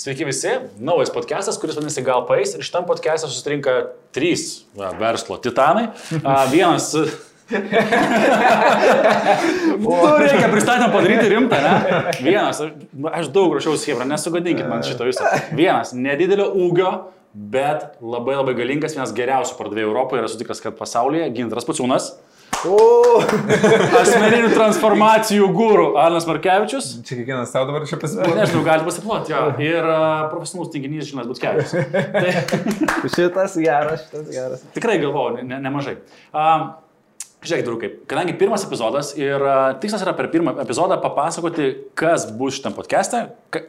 Sveiki visi, naujas podcastas, kuris vadinasi Gal paės ir šitam podcast'e susirinka trys va, verslo titanai. A, vienas... Nu, reikia pristatymą padaryti rimtą, ne? Vienas, aš daug ruošiausi, Hebra, nesugadinkit man šito viso. Vienas, nedidelio ūgio, bet labai labai galingas, vienas geriausių pardavėjų Europoje ir esu tikras, kad pasaulyje, Ginteras Paciūnas. Asmeninių transformacijų gūrų Arnas Markevičius. Čia kiekvienas tau dabar čia pasiploti. Nežinau, gali pasiploti, jo. Ir uh, profesionalus tinginys Žinas Butkevičius. Tai Šitas geras, šitas geras. tikrai galvoju, ne, nemažai. Uh, Žiūrėk, draugai, kadangi pirmas epizodas ir tikslas yra per pirmą epizodą papasakoti, kas bus šitam podcast'e,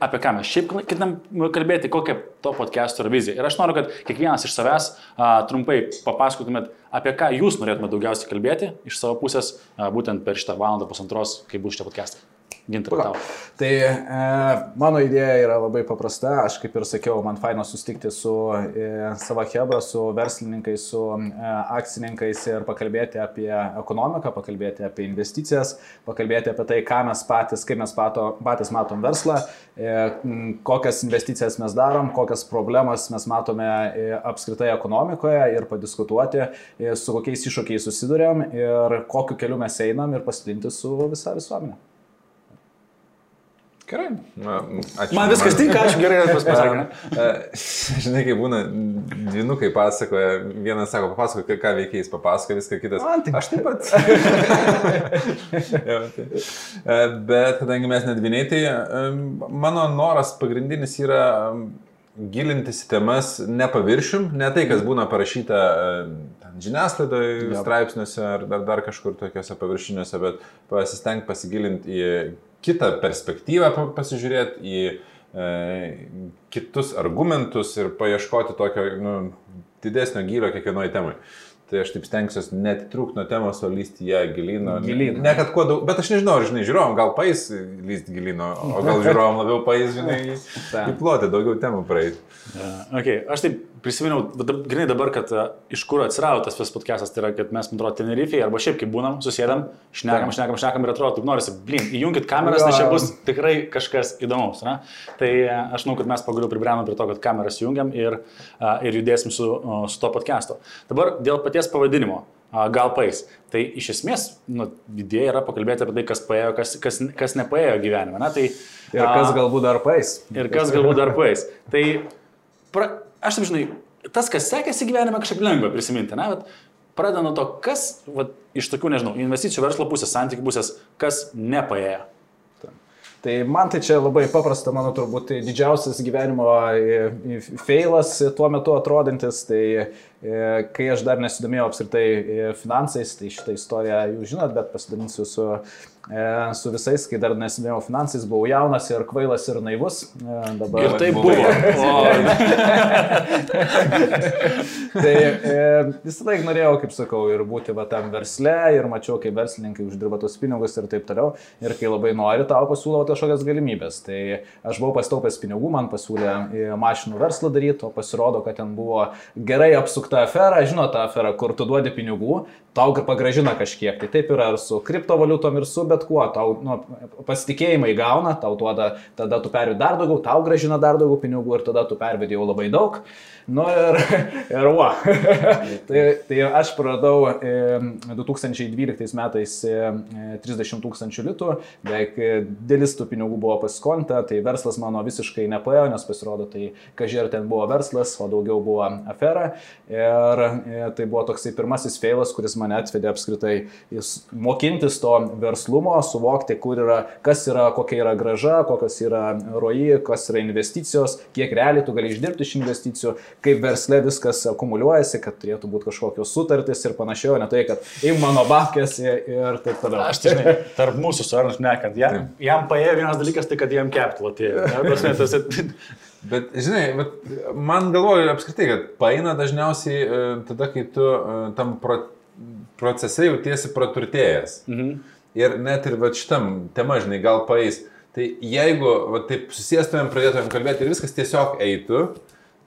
apie ką mes šiaip ketinam kalbėti, kokia to podcast'o yra vizija. Ir aš noriu, kad kiekvienas iš savęs uh, trumpai papasakotumėt, apie ką jūs norėtumėte daugiausiai kalbėti iš savo pusės, uh, būtent per šitą valandą pusantros, kai bus šitą podcast'ą. Gintarai tau. Tai e, mano idėja yra labai paprasta. Aš kaip ir sakiau, man faina susitikti su e, savo hebra, su verslininkais, su e, akcininkais ir pakalbėti apie ekonomiką, pakalbėti apie investicijas, pakalbėti apie tai, ką mes patys, kaip mes pato, patys matom verslą, e, kokias investicijas mes darom, kokias problemas mes matome e, apskritai ekonomikoje ir padiskutuoti, e, su kokiais iššūkiais susidurėm ir kokiu keliu mes einam ir pasidalinti su visa visuomenė. Gerai. Ačiū. Man viskas tinka, aš gerai. E, Žinai, kai būna, dvinukai pasakoja, vienas sako, papasako, ką- veikia, jis papasako viską, kitas. Man tai- Aš taip pat. Jo, tai. E, Bet kadangi mes nedviniai, tai mano noras pagrindinis yra gilintis į temas ne paviršium, ne tai, kas būna parašyta ten žiniasklaidoje, straipsniuose ar dar, dar kažkur tokiuose paviršiniuose, bet pasistengti pasigilinti į kitą perspektyvą, pa- pasižiūrėti į e, kitus argumentus ir paieškoti tokio nu, didesnio gylio kiekvienoje temai. Tai aš taip stengsiuosi net trūkti nuo temos, o lysti ją gilino. Gilyn. Ne kad kuo daug, bet aš nežinau, ar, žinai, žiūrovom, gal pais lysti gilino, o gal žiūrovom labiau pais, žinai, į- Taip. į plotį, daugiau temų praeiti. Okay. Aš taip prisiminiau, grinai dabar, kad a, iš kur atsirado tas visas podcastas, tai yra, kad mes, man atrodo, Tenerife'e arba šiaip kaip būnam, susėdam, šnekam, šnekam, šnekam ir atrodo, taip norisi, blin, įjunkit kameras, nes čia bus tikrai kažkas įdomaus. Ne? Tai a, aš manau, kad mes pagaliau pribrendom prie to, kad kameras jungiam ir, a, ir judėsim su, o, su to podcasto. Dabar dėl paties pavadinimo. a, Gal pais. Tai iš esmės, nu, idėja yra pakalbėti apie tai, kas paėjo, kas, kas, kas nepaėjo gyvenime. Na, tai, Ir kas a, galbūt dar paės. ir kas galbūt dar paės. Tai pra, aš taip žinai, tas, kas sekėsi gyvenime, kažkaip lengva prisiminti, ne, bet pradeda nuo to, kas va, iš tokių, nežinau, investicijų verslo pusės, santykių pusės, kas nepaėjo. Tai man tai čia labai paprasta, mano turbūt tai didžiausias gyvenimo e, e, feilas tuo metu atrodantis, tai kai aš dar nesidomėjau apskritai e, finansais, tai šitą istoriją jūs žinot, bet pasidalinsiu su, e, su visais, kai dar nesidomėjau finansais, buvau jaunas ir kvailas ir naivus. E, Dabar, Ir tai buvo. Tai e, visą laiką norėjau, kaip sakau, ir būti va tam versle, ir mačiau, kaip verslininkai uždirba tos pinigus ir taip toliau. Ir kai labai nori, tau pasiūlo kažkokias galimybės. Tai aš buvau pastaupęs pinigų, man pasiūlė e, mašinų verslą daryti, o pasirodo, kad ten buvo gerai apsukta afera, žinot, ta afera, kur tu duodi pinigų, tau pagražina kažkiek. Tai taip yra ir su kriptovaliutom, ir su bet kuo. Tau nu, pasitikėjimą įgauna, tau duoda, tada tu pervedi dar daugiau, tau gražina dar daugiau pinigų ir tada tu pervedi jau labai daug. Nu ir, ir va. tai, tai aš praradau e, 2012 metais e, 30 tūkstančių litų, beveik e, dalis tų pinigų buvo pasiskolinta, tai verslas mano visiškai nepaėjo, nes pasirodo, tai kažkiek ten buvo verslas, o daugiau buvo afera. Ir e, tai buvo toksai pirmasis feilas, kuris mane atvedė apskritai mokintis to verslumo, suvokti, kur yra, kas yra, kokia yra graža, kokios yra roji, kas yra investicijos, kiek realiai tu gali išdirbti iš investicijų, kaip versle viskas akumuliuojasi, kad turėtų būti kažkokios sutartys ir panašiai, o ne tai, kad im mano babkės ir, taip toliau. aš tai žinai, tarp mūsų su Arnu šnekant, jam, jam paėjo vienas dalykas, tai kad jam capital atėjo. Bet, žinai, bet man galvoju apskritai, kad paina dažniausiai e, tada, kai tu e, tam pro, procese jautiesi praturtėjęs. Mhm. Ir net ir va šitam tema, žinai, gal paeis. Tai jeigu va, taip susėstumėm, pradėtumėm kalbėti ir viskas tiesiog eitų,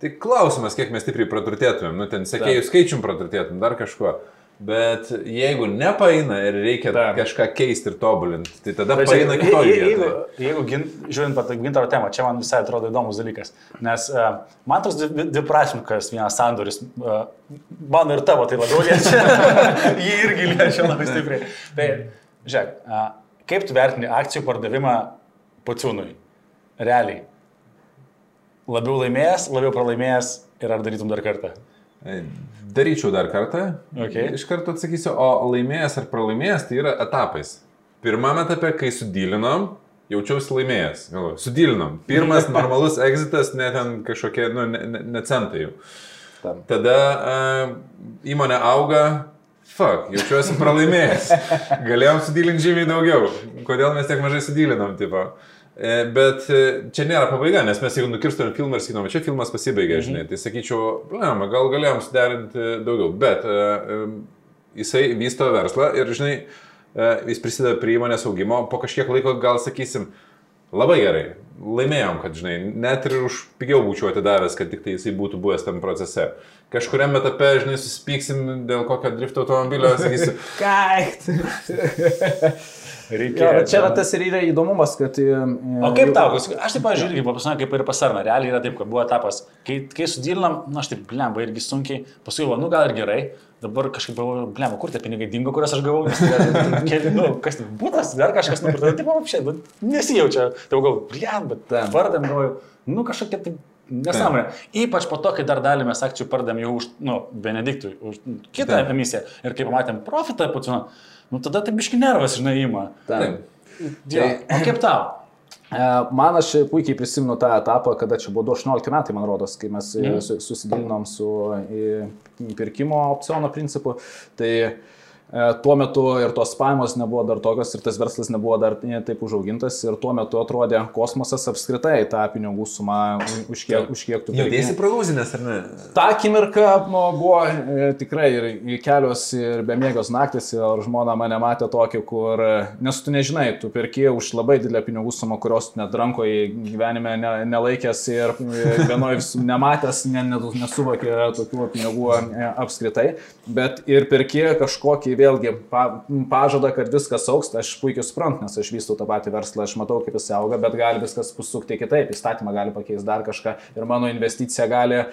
tai klausimas, kiek mes stipriai praturtėtumėm. Nu, ten sekėjų skaičium praturtėtum, dar kažkuo. Bet jeigu nepaina ir reikia Taip. kažką keisti ir tobulinti, tai tada Bet paina kitoje je- jeigu, vietoje. jeigu gin, žiūrint pat gintaro temą, čia man visai atrodo įdomus dalykas. Nes uh, man toks dvi- dviprasmiškas vienas sandoris, uh, mano ir tavo tai labiau liečia, jį irgi liečia labai stipriai. Tai, žiūrėk, uh, kaip tu vertini akcijų pardavimą pociūnui? Realiai. Labiau laimėjęs, labiau pralaimėjęs ir ar darytum dar kartą? Daryčiau dar kartą. Okay. Iš karto atsakysiu, o laimėjęs ar pralaimėjęs tai yra etapais. Pirmame etape, kai sudilinom, jaučiausi laimėjęs. Galvoju, Sudilinom. Pirmas normalus exitas, net ten kažkokie, nu, ne, ne, ne centai jau. Tam. Tada uh, įmonė auga, fuck, jaučiuosi pralaimėjęs. Galėjom sudylinti žymiai daugiau. Kodėl mes tiek mažai sudylinom, tipo. E, Bet e, čia nėra pabaiga, nes mes jeigu nukirstumėm filmą ir sakytumėm, čia filmas pasibaigė, žinai, tai sakyčiau, blema, gal galėjom suderinti daugiau, bet e, e, jisai vysto verslą ir, žinai, e, jis prisideda prie įmonės augimo, po kažkiek laiko gal sakysim, labai gerai, laimėjom, kad, žinai, net ir už pigiau būčiau atidavęs, kad tik tai jisai būtų buvęs tam procese. Kažkuriam etape, žinai, susipyksim dėl kokio drifto automobilio, sakysiu, Kaikt. Reikia. Bet čia yra tas ir yra įdomumas, kad... e, O kaip tau, paskui- aš taip pažiūrėjau, kaip, pasakė, kaip ir pasarna, realiai yra taip, kad buvo etapas, kai, kai sudylinam, na aš taip, blemba, irgi sunkiai, paskui, va, nu gal ir gerai, dabar kažkaip galvoju, blemba, kur tie pinigai dingo, kuriuos aš gavau, nes, tai, keli, nu, kas tai, būtas, dar kažkas nupirkta, taip, apšė, nu, nesijaučia, tai galvoju, blem, bet Taip. vardam, galvoju, nu kažkokia tai nesąmonė. Ypač po to, kai dar dalį mes akcijų pardėm jau už, nu, Benediktui, už kitą Taip. emisiją ir kai pamatėm profitą, pacino, nu tada tai biški nervas, žinai, įma. Taip. Jo, o kaip tau? E, Man aš puikiai prisimenu tą etapą, kada čia buvo 18 metai, man rodos, kai mes Mhm. mm. susidilinom su e, pirkimo opciono principu. Tai e, tuo metu ir tos pajamos nebuvo dar tokios ir tas verslas nebuvo dar e, taip užaugintas ir tuo metu atrodė kosmosas apskritai tą pinigų sumą, už kiek, už kiek tu perki. jautiesi pralauzinės ar ne? Ta akimirka nu, buvo e, tikrai ir kelios ir bemėgos naktis ir žmona mane matė tokį, kur, e, nes tu nežinai, tu perki už labai didelę pinigų sumą, kurios tu net rankoje gyvenime ne, nelaikęs ir e, vienoje nematęs, ne, ne, nesuvokė tokių pinigų e, apskritai, bet ir perki kažkokį vėlgi pa, pažadą, kad viskas auks, tai aš puikiai suprantu, nes aš vystau tą patį verslą, aš matau, kaip jis auga, bet gali viskas pasukti kitaip, įstatymą gali pakeisti dar kažką ir mano investicija gali e,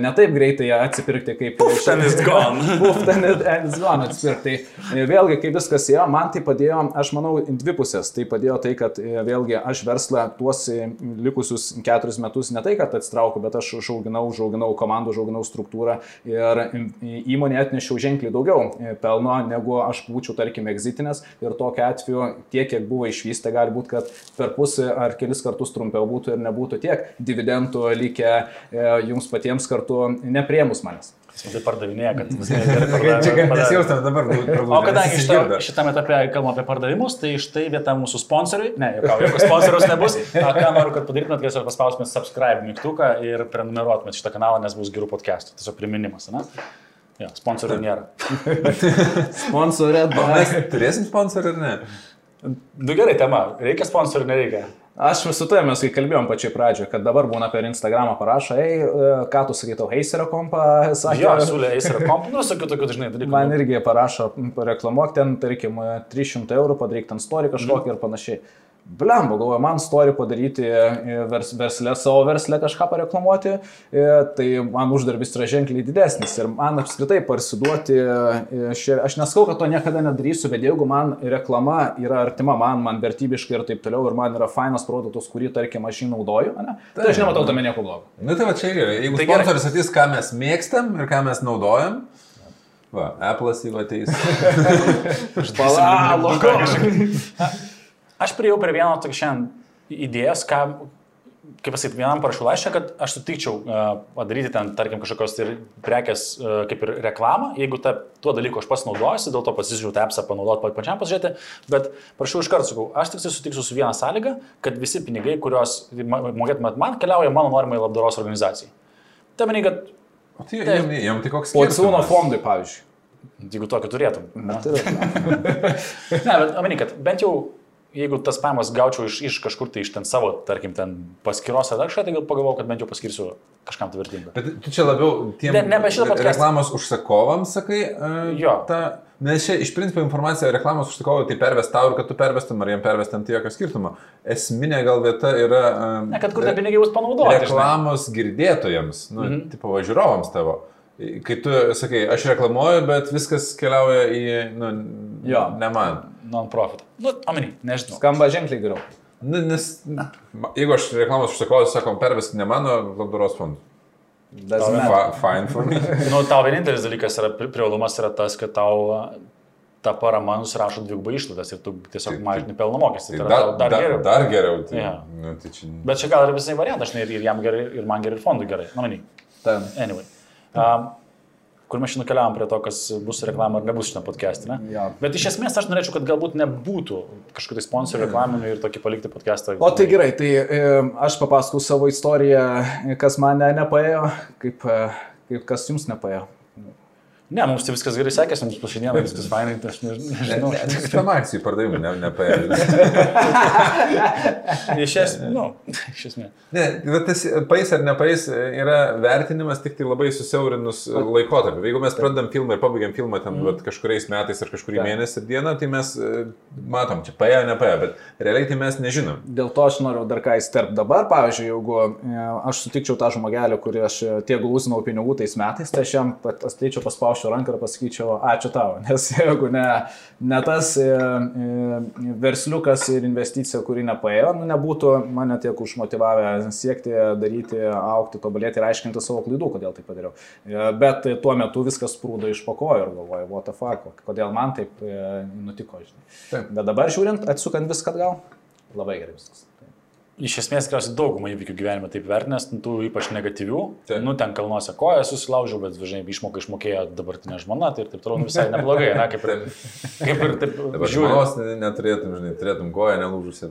ne taip greitai atsipirkti kaip... Puf, ten is gone. Puf, ten is gone atsipirkti. Tai vėlgi, kaip viskas ėjo, man tai padėjo, aš manau, dvi pusės. Tai padėjo tai, kad e, vėlgi aš verslą tuos e, likusius keturis metus ne tai, kad atsitraukiu, bet aš užauginau, užauginau komandą, užauginau struktūrą ir įmonė atnešiau ženkliai daugiau pelno, negu aš būčiau, tarkim, egzitinės ir tokiu atveju tiek, kiek buvo išvysta, gali būti, kad per pusę ar kelis kartus trumpiau būtų ir nebūtų tiek dividendų likę e, jums patiems kartu nepriemus manęs. Jis tai pardavinėja, kad viską gerai Čia kad pardavinėja. nesijaustum dabar. O kadangi šita, šitame etape kalbam apie pardavimus, tai štai vieta mūsų sponsoriui. Ne, jau jokio sponsoriaus nebus. A, ką noriu, kad padarytumėt, kad tiesiog paspaustumėt subscribe mygtuką ir prenumeruotumėt šitą kanalą, nes bus gerų podcastų. Tiesiog priminimas, ne? Jo, sponsorių nėra. Sponsorė, O mes turėsim sponsorių ar ne? Nu gerai, tema. Reikia sponsorių, nereikia. Aš su tavimi, mes kai kalbėjom pačioj pradžioje, kad dabar būna per Instagramą parašo, ei, e, ką tu sakytau, Heiserio kompą, sakė. Jo, siūlė Acer Comp, nu, sakiau tokių dažnai dalykų. Man irgi parašo, pareklamuok ten, tarkim, 300 eurų, padaryk ten story kažkokį ir panašiai. Blemba, galvoju, man story padaryti e, vers, verslę, savo verslę kažką pareklamuoti, e, tai man uždarbis yra ženkliai didesnis. Ir man apskritai parsiduoti, e, šia, aš neskau, kad to niekada nedarysiu, bet jeigu man reklama yra artima man, man vertybiškai ir taip toliau, ir man yra fainas produktas, kurį, tarkim, aš jį naudoju, ne, tai aš nematau tame nieko blogo. Nu tai va čia gerai. Jeigu Tai sponsoris atys, ką mes mėgstam ir ką mes naudojam. Va, Apple'as jau ateis. Palalo, Aš prieėjau prie vieno tokio šiandien idėjos, ką, kaip pasakyti, vienam parašiau laišką, kad aš sutikčiau uh, padaryti ten, tarkim, kažkokios tai prekės uh, kaip ir reklamą, jeigu ta, tuo dalyku aš pats naudojuosi, dėl to pasižiūrėjau tą appsą panaudoti pa- pačiam pasižiūrėti, bet prašau iš karto sakau, aš tik tai sutiksiu su viena sąlyga, kad visi pinigai, kuriuos mokėtumėt man, keliauja mano norimai labdaros organizacijai. Tai manai, kad O tai jam, jam tai koks Pociūno fondui, pavyzdžiui. jeigu tokį turėtum. Na, tai yra. Ne, bet manai, kad bent jau jeigu tas pajamas gaučiau iš, iš kažkur tai iš ten savo, tarkim, ten paskiros ar dar kažką, tai gal pagalvojau, kad bent jau paskirsiu kažkam tai vertingą. Bet tu čia labiau tiem Ne- ne podcastą. reklamos užsakovams sakai. Uh, Jo. Ta, nes čia iš principo informacija reklamos užsakovui tai pervest tau ir kad tu pervestum, ar jiem pervestum, tai jokio skirtumo. Esminė gal vieta yra... Uh, Ne, kad kur tie pinigai bus panaudoti. žinai. reklamos girdėtojams, nu, mm Mhm. -hmm. tipo važiurovams tavo. Kai tu sakai, aš reklamuoju, bet viskas keliauja į, nu, Jo. ne man. Non-profit. Nu, omeny, nežinau. Skamba ženkliai geriau. Nu, nes, ma- jeigu aš reklamos užsakovas, sakom, pervesti ne mano labdaros fondų. Fine for me. Nu, tau vienintelis dalykas yra, pri- privalumas yra tas, kad tau ta parama nusirašo dvigubai išlaidas ir tu tiesiog mažini pelno mokestį. Tai Tai dar, dar dar, geriau. dar geriau. Tai, Jo. nu, tai čia... Bet čia gal ir visai variantai, žinai, ir, jam gerai, ir man gerai, ir fondui gerai. Na, manyt. Ten. Anyway. Um, kur mes šiandien keliavam prie to, kas bus reklama ar nebus šitą podcast'ą, ne? Jo. Bet iš esmės aš norėčiau, kad galbūt nebūtų kažkokių tai sponsorių reklaminių ir tokį palikti podcast'ą. O tai gerai, tai e, aš papasakau savo istoriją, kas man ne, nepaėjo, kaip, e, kaip kas jums nepaėjo. Ne, mums tai viskas gerai sekėsi, mums po šiandieną viskas fainai, tai aš než- Ne, nežinau. ne, ne, tam akcijų pardavimui ne, nepaėjo. Iš esmės, nu, iš esmės. Ne, bet tas paės ar nepaės yra vertinimas tik tai labai susiaurinus laikotarpį. Jeigu mes pradedam filmą ir pabaigiam filmą ten mm. kažkuriais metais ar kažkurį Taip. mėnesį ir dieną, tai mes e, matom, čia paėjo, nepaėjo, bet realiai tai mes nežinom. Dėl to aš noriu dar ką įsterpti dabar. Pavyzdžiui, jeigu e, aš sutikčiau tą žmogelį, kurį aš e, tiek glūsinau pinigų tais metais, tai aš jam ateičiau paspauščiau ranką ir pasakyčiau ačiū tau. Nes jeigu ne, ne tas e, e, versliukas ir investicija, kuri nepaėjo, nu, nebūtų mane tiek užmotivavę siekti, daryti, aukti, tobulėti ir aiškinti savo klaidų, kodėl tai padariau. E, Bet tuo metu viskas sprūdo iš pakojo ir galvoju, what the fuck, kodėl man taip nutiko, žinai. Taip. Bet dabar žiūrint, atsukant viską atgal, labai gerai viskas. Iš esmės, tikriausiai daugumą įvykių gyvenime taip vertinęs, nu, tų ypač negatyvių. Taip. Nu, ten kalnuose koją susilaužiau, bet žinai, išmoką išmokėjo dabartinė žmona, tai ir taip toliau nu, visai neblogai, ne, kaip ir, kaip ir taip Dabar žmonos ne- neturėtum, žinai, turėtum koją nelūžusią.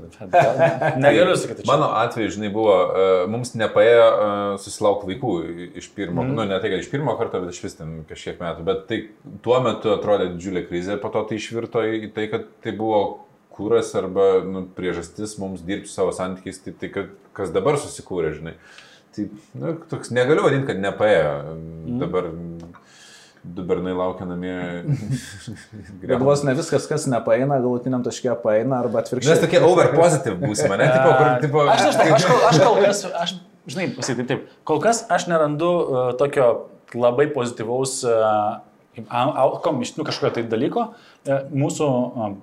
Negaliu sakyti. Mano atveju, žinai, buvo, uh, mums nepaėjo uh, susilaukti vaikų iš pirmo, mm. nu ne tai, kad iš pirmo karto, bet iš vis ten kažkiek metų. Bet tai tuo metu atrodė didžiulė krizė, po to tai išvirto į tai, kad tai buvo kūras arba nu, priežastis mums dirbti savo santykiais, tai, tai kas dabar susikūrė, žinai. Tai, nu, toks, negaliu vadinti, kad nepaėjo. Mm. Dabar du bernai laukia namie. Bet vos ne viskas, kas nepaeina, galutiniam taške paeina arba Mes atvirkščiai. tokie over positive būsime, ne? Tipo, kur, tipo, Aš nežinau, aš, kol- aš kol kas, aš, žinai, pasakyti taip, kol kas aš nerandu uh, tokio labai pozityvaus uh, outcome iš nu, kažkokio tai dalyko uh, mūsų uh,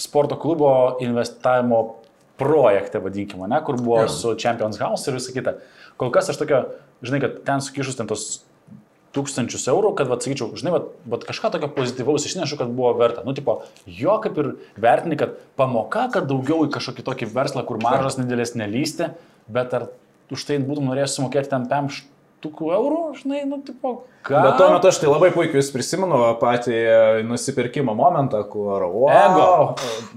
sporto klubo investavimo projekte, vadinkime, ne, kur buvo Jo. su Champions House ir visa kita. Kol kas aš tokio, žinai, kad ten sukišus ten tos tūkstančius eurų, kad, vad, sakyčiau, žinai, vad, vad kažką tokio pozityvaus išnešu, kad buvo verta. Nu, tipo, jo kaip ir vertini, kad pamoka, kad daugiau į kažkokį tokį verslą, kur mažas, didelis nelysti, bet ar už tai būtum norėjęs sumokėti ten 5 štukų eurų, žinai, nu, tipo, ką? Bet tuo metu aš tai labai puikiai jūs prisimenu patį nusipirkimo momentą, kur wow, Ego.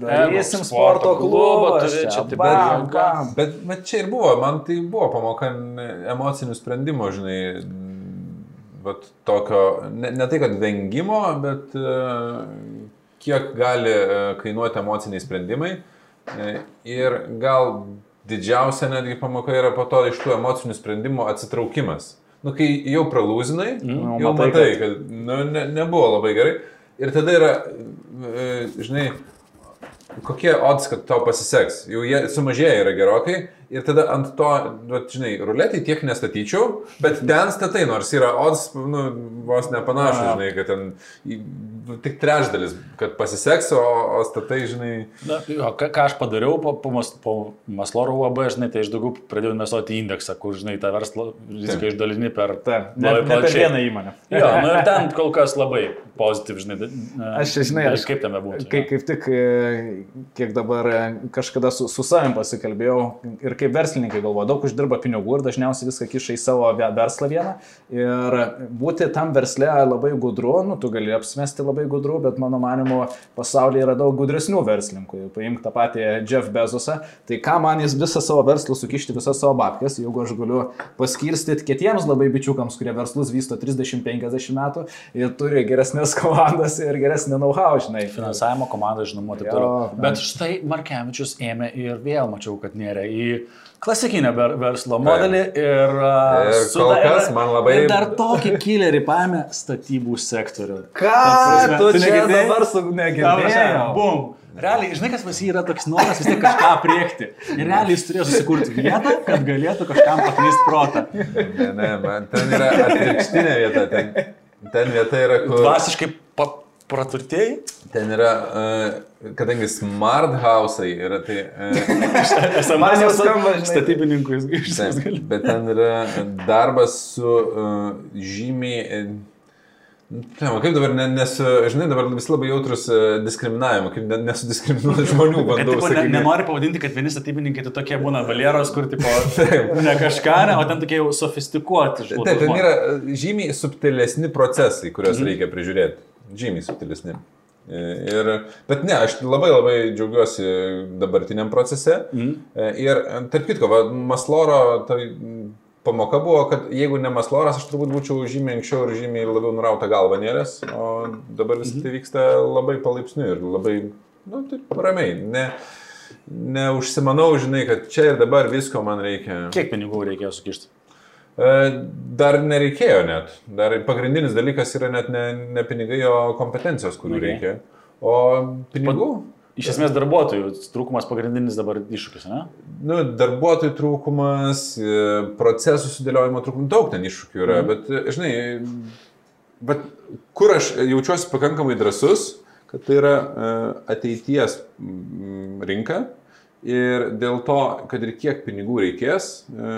darysim Ego, sporto sporto klubą turi, čia pat bam. Bet, bet čia ir buvo, man tai buvo pamoka emocinių sprendimų, žinai, vat tokio, ne, ne tai kad vengimo, bet e, kiek gali e, kainuoti emociniai sprendimai. E, Ir gal didžiausia netgi pamoka yra po to iš tų emocinių sprendimų atsitraukimas. Nu, kai jau pralūzinai, Nu, mm, jau matai, matai, kad nu, ne, nebuvo labai gerai. Ir tada yra, e, žinai, kokie odds, kad tau pasiseks. Jau jie sumažėja yra gerokai. Ir tada ant to, vat, žinai, ruletį tiek nestatyčiau, bet ten statai, nors yra odds, nu, vos nepanašu, Na. žinai, kad ten nu, tik trečdalis, kad pasiseks, o, o statai, žinai, Na, jo, ką, ką aš padariau po, po, mas, po Masloro UAB, žinai, tai aš daugiau pradėjau investuoti į indeksą, kur, žinai, tą verslo riziką išdalini per... Taip, ne, ne per vieną įmonę. Jo, nu ir ten kol kas labai pozityv, žinai. Aš žinai, aš- kaip tame būtų. Kai, kaip tik, e, kiek dabar e, kažkada su, su savim pasikalbėjau ir ir kaip verslininkai galvoja, daug uždirba pinigų ir dažniausiai viską kiša į savo ve- verslą vieną. Ir būti tam versle labai gudru, nu, tu gali apsimesti labai gudru, bet mano manimo pasaulyje yra daug gudresnių verslininkų. Paimk tą patį Jeff Bezosą, tai ką man jis visą savo verslą sukišti, visas savo babkes, jeigu aš galiu paskirstyti kitiems labai bičiukams, kurie verslus vysto 30-50 metų ir turi geresnės komandas ir geresnį know-how, žinai. Finansavimo komanda, žinoma, taip toliau. bet- Bet štai Markevičius ėmė ir vėl mačiau, kad nėra į klasikinę ver- verslo modelį ir, Ir su- kol kas man labai- ir dar tokį killerį paėmė statybų sektorių. Ką prasme, tu tu čia negirdėjai? dabar su negirdėjau? Bum. Realiai, žinai, kas pas jį yra toks noras vis tiek kažką priekti. Ir realiai jis turėjo susikurti vietą, kad galėtų kažkam paklysti protą. Ne, ne, man ten yra atvirkštinė vieta. Ten, ten vieta yra, kur... Dvasiškai praturtėjai. Ten yra, uh, kadangi smart house'ai yra, tai... Uh, Man jau skamba, statybininkų išgirsti. Taip, bet ten yra darbas su uh, žymiai... Ne, kaip dabar, ne, nes, žinai, dabar visi labai jautrus diskriminavimo, kaip ne, nesudiskriminuoti žmonių, bandau tipo, ne, nenori pavadinti, kad vieni statybininkai tai tokie būna valieros, kur tipo, ne kažką, ne, o ten tokie jau sofistikuoti. Taip, ten žmonės. yra žymiai subtilesni procesai, kuriuos reikia prižiūrėti. Žymiai subtilesni. E, Ir, bet ne, aš labai labai džiaugiuosi dabartiniam procese. Mhm. E, Ir, tarp kitko, va, Masloro tai pamoka buvo, kad jeigu ne Masloras, aš turbūt būčiau žymiai anksčiau ir žymiai labiau nurauta galva nėrės, o dabar vis tai vyksta labai palaipsniui ir labai, na, nu, taip ramiai. Ne, neužsimanau, žinai, kad čia ir dabar visko man reikia. Kiek pinigų reikėjo sukišti? E, Dar nereikėjo net. Dar pagrindinis dalykas yra net ne, ne pinigai, o kompetencijos, kurių Okay. reikia. O pinigų? Iš esmės darbuotojų trūkumas pagrindinis dabar iššūkis, ne? Nu, darbuotojų trūkumas, e, procesų sudėliojimo trūkumas, daug ten iššūkių yra, Mhm. bet, e, žinai, bet kur aš jaučiuosi pakankamai drasus, kad tai yra ateities mm, rinka ir dėl to, kad ir kiek pinigų reikės, e,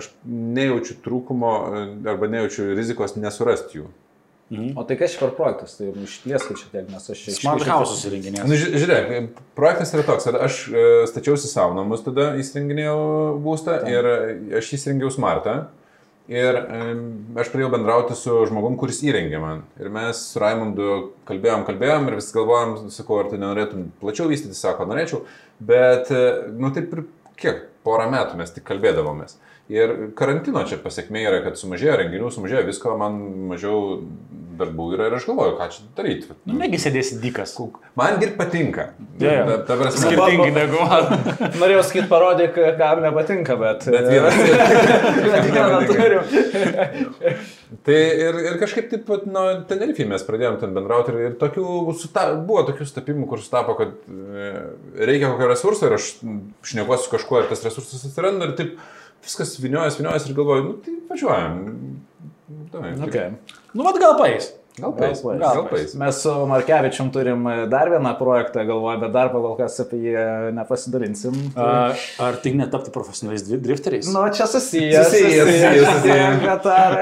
aš nejaučiu trūkumo e, arba nejaučiu rizikos nesurasti jų. O tai kas čia per projektas? Tai išplėskit šiek tiek, nes aš čia Smart house įrenginės. Nu, ži- žiūrėk, projektas yra toks, kad aš e, stačiausi savo namus, tada įsirenginėjau būstą ir e, aš įsirengiau smartą. Ir aš pradėjau bendrauti su žmogum, kuris įrengė man. Ir mes su Raimondu kalbėjom, kalbėjom ir vis galvojom, sakau, ar tu nenorėtum plačiau vystyti, sako, norėčiau. Bet, e, nu taip ir kiek, porą metų mes tik kalbėdavomės. Ir karantino čia pasiekmė yra, kad sumažėjo renginių, sumažėjo visko, man mažiau darbų yra ir aš galvoju, ką čia daryti. Nu, negi sėdėsi dykas. Man ir patinka. Jo. Ta, ta Skirtingai negu man. Norėjau sakyti, parodyk, kam nepatinka, bet... Bet vienas. Bet vieną turiu. tai ir, ir kažkaip taip, nu, Tenerifei mes pradėjome ten bendrauti ir, ir tokių, suta, buvo tokių stapimų, kur sutapo, kad e, reikia kokio resurso ir aš šnekuosiu su kažkuo ir tas resursas atsiranda ir taip viskas viniojas, viniojas ir galvoju, nu tai važiuojam. Taip. Okay. Nu, vad gal paės. Gal paės, Gal gal paeis. paės. Mes su Markevičium turim dar vieną projektą, galvoju, bet dar kol kas apie jį nepasidalinsim. A, Ar tik netapti profesionaliais dri- drifteriais? Nu, čia susijęs. Susijęs, susijęs, susijęs. Bet ar...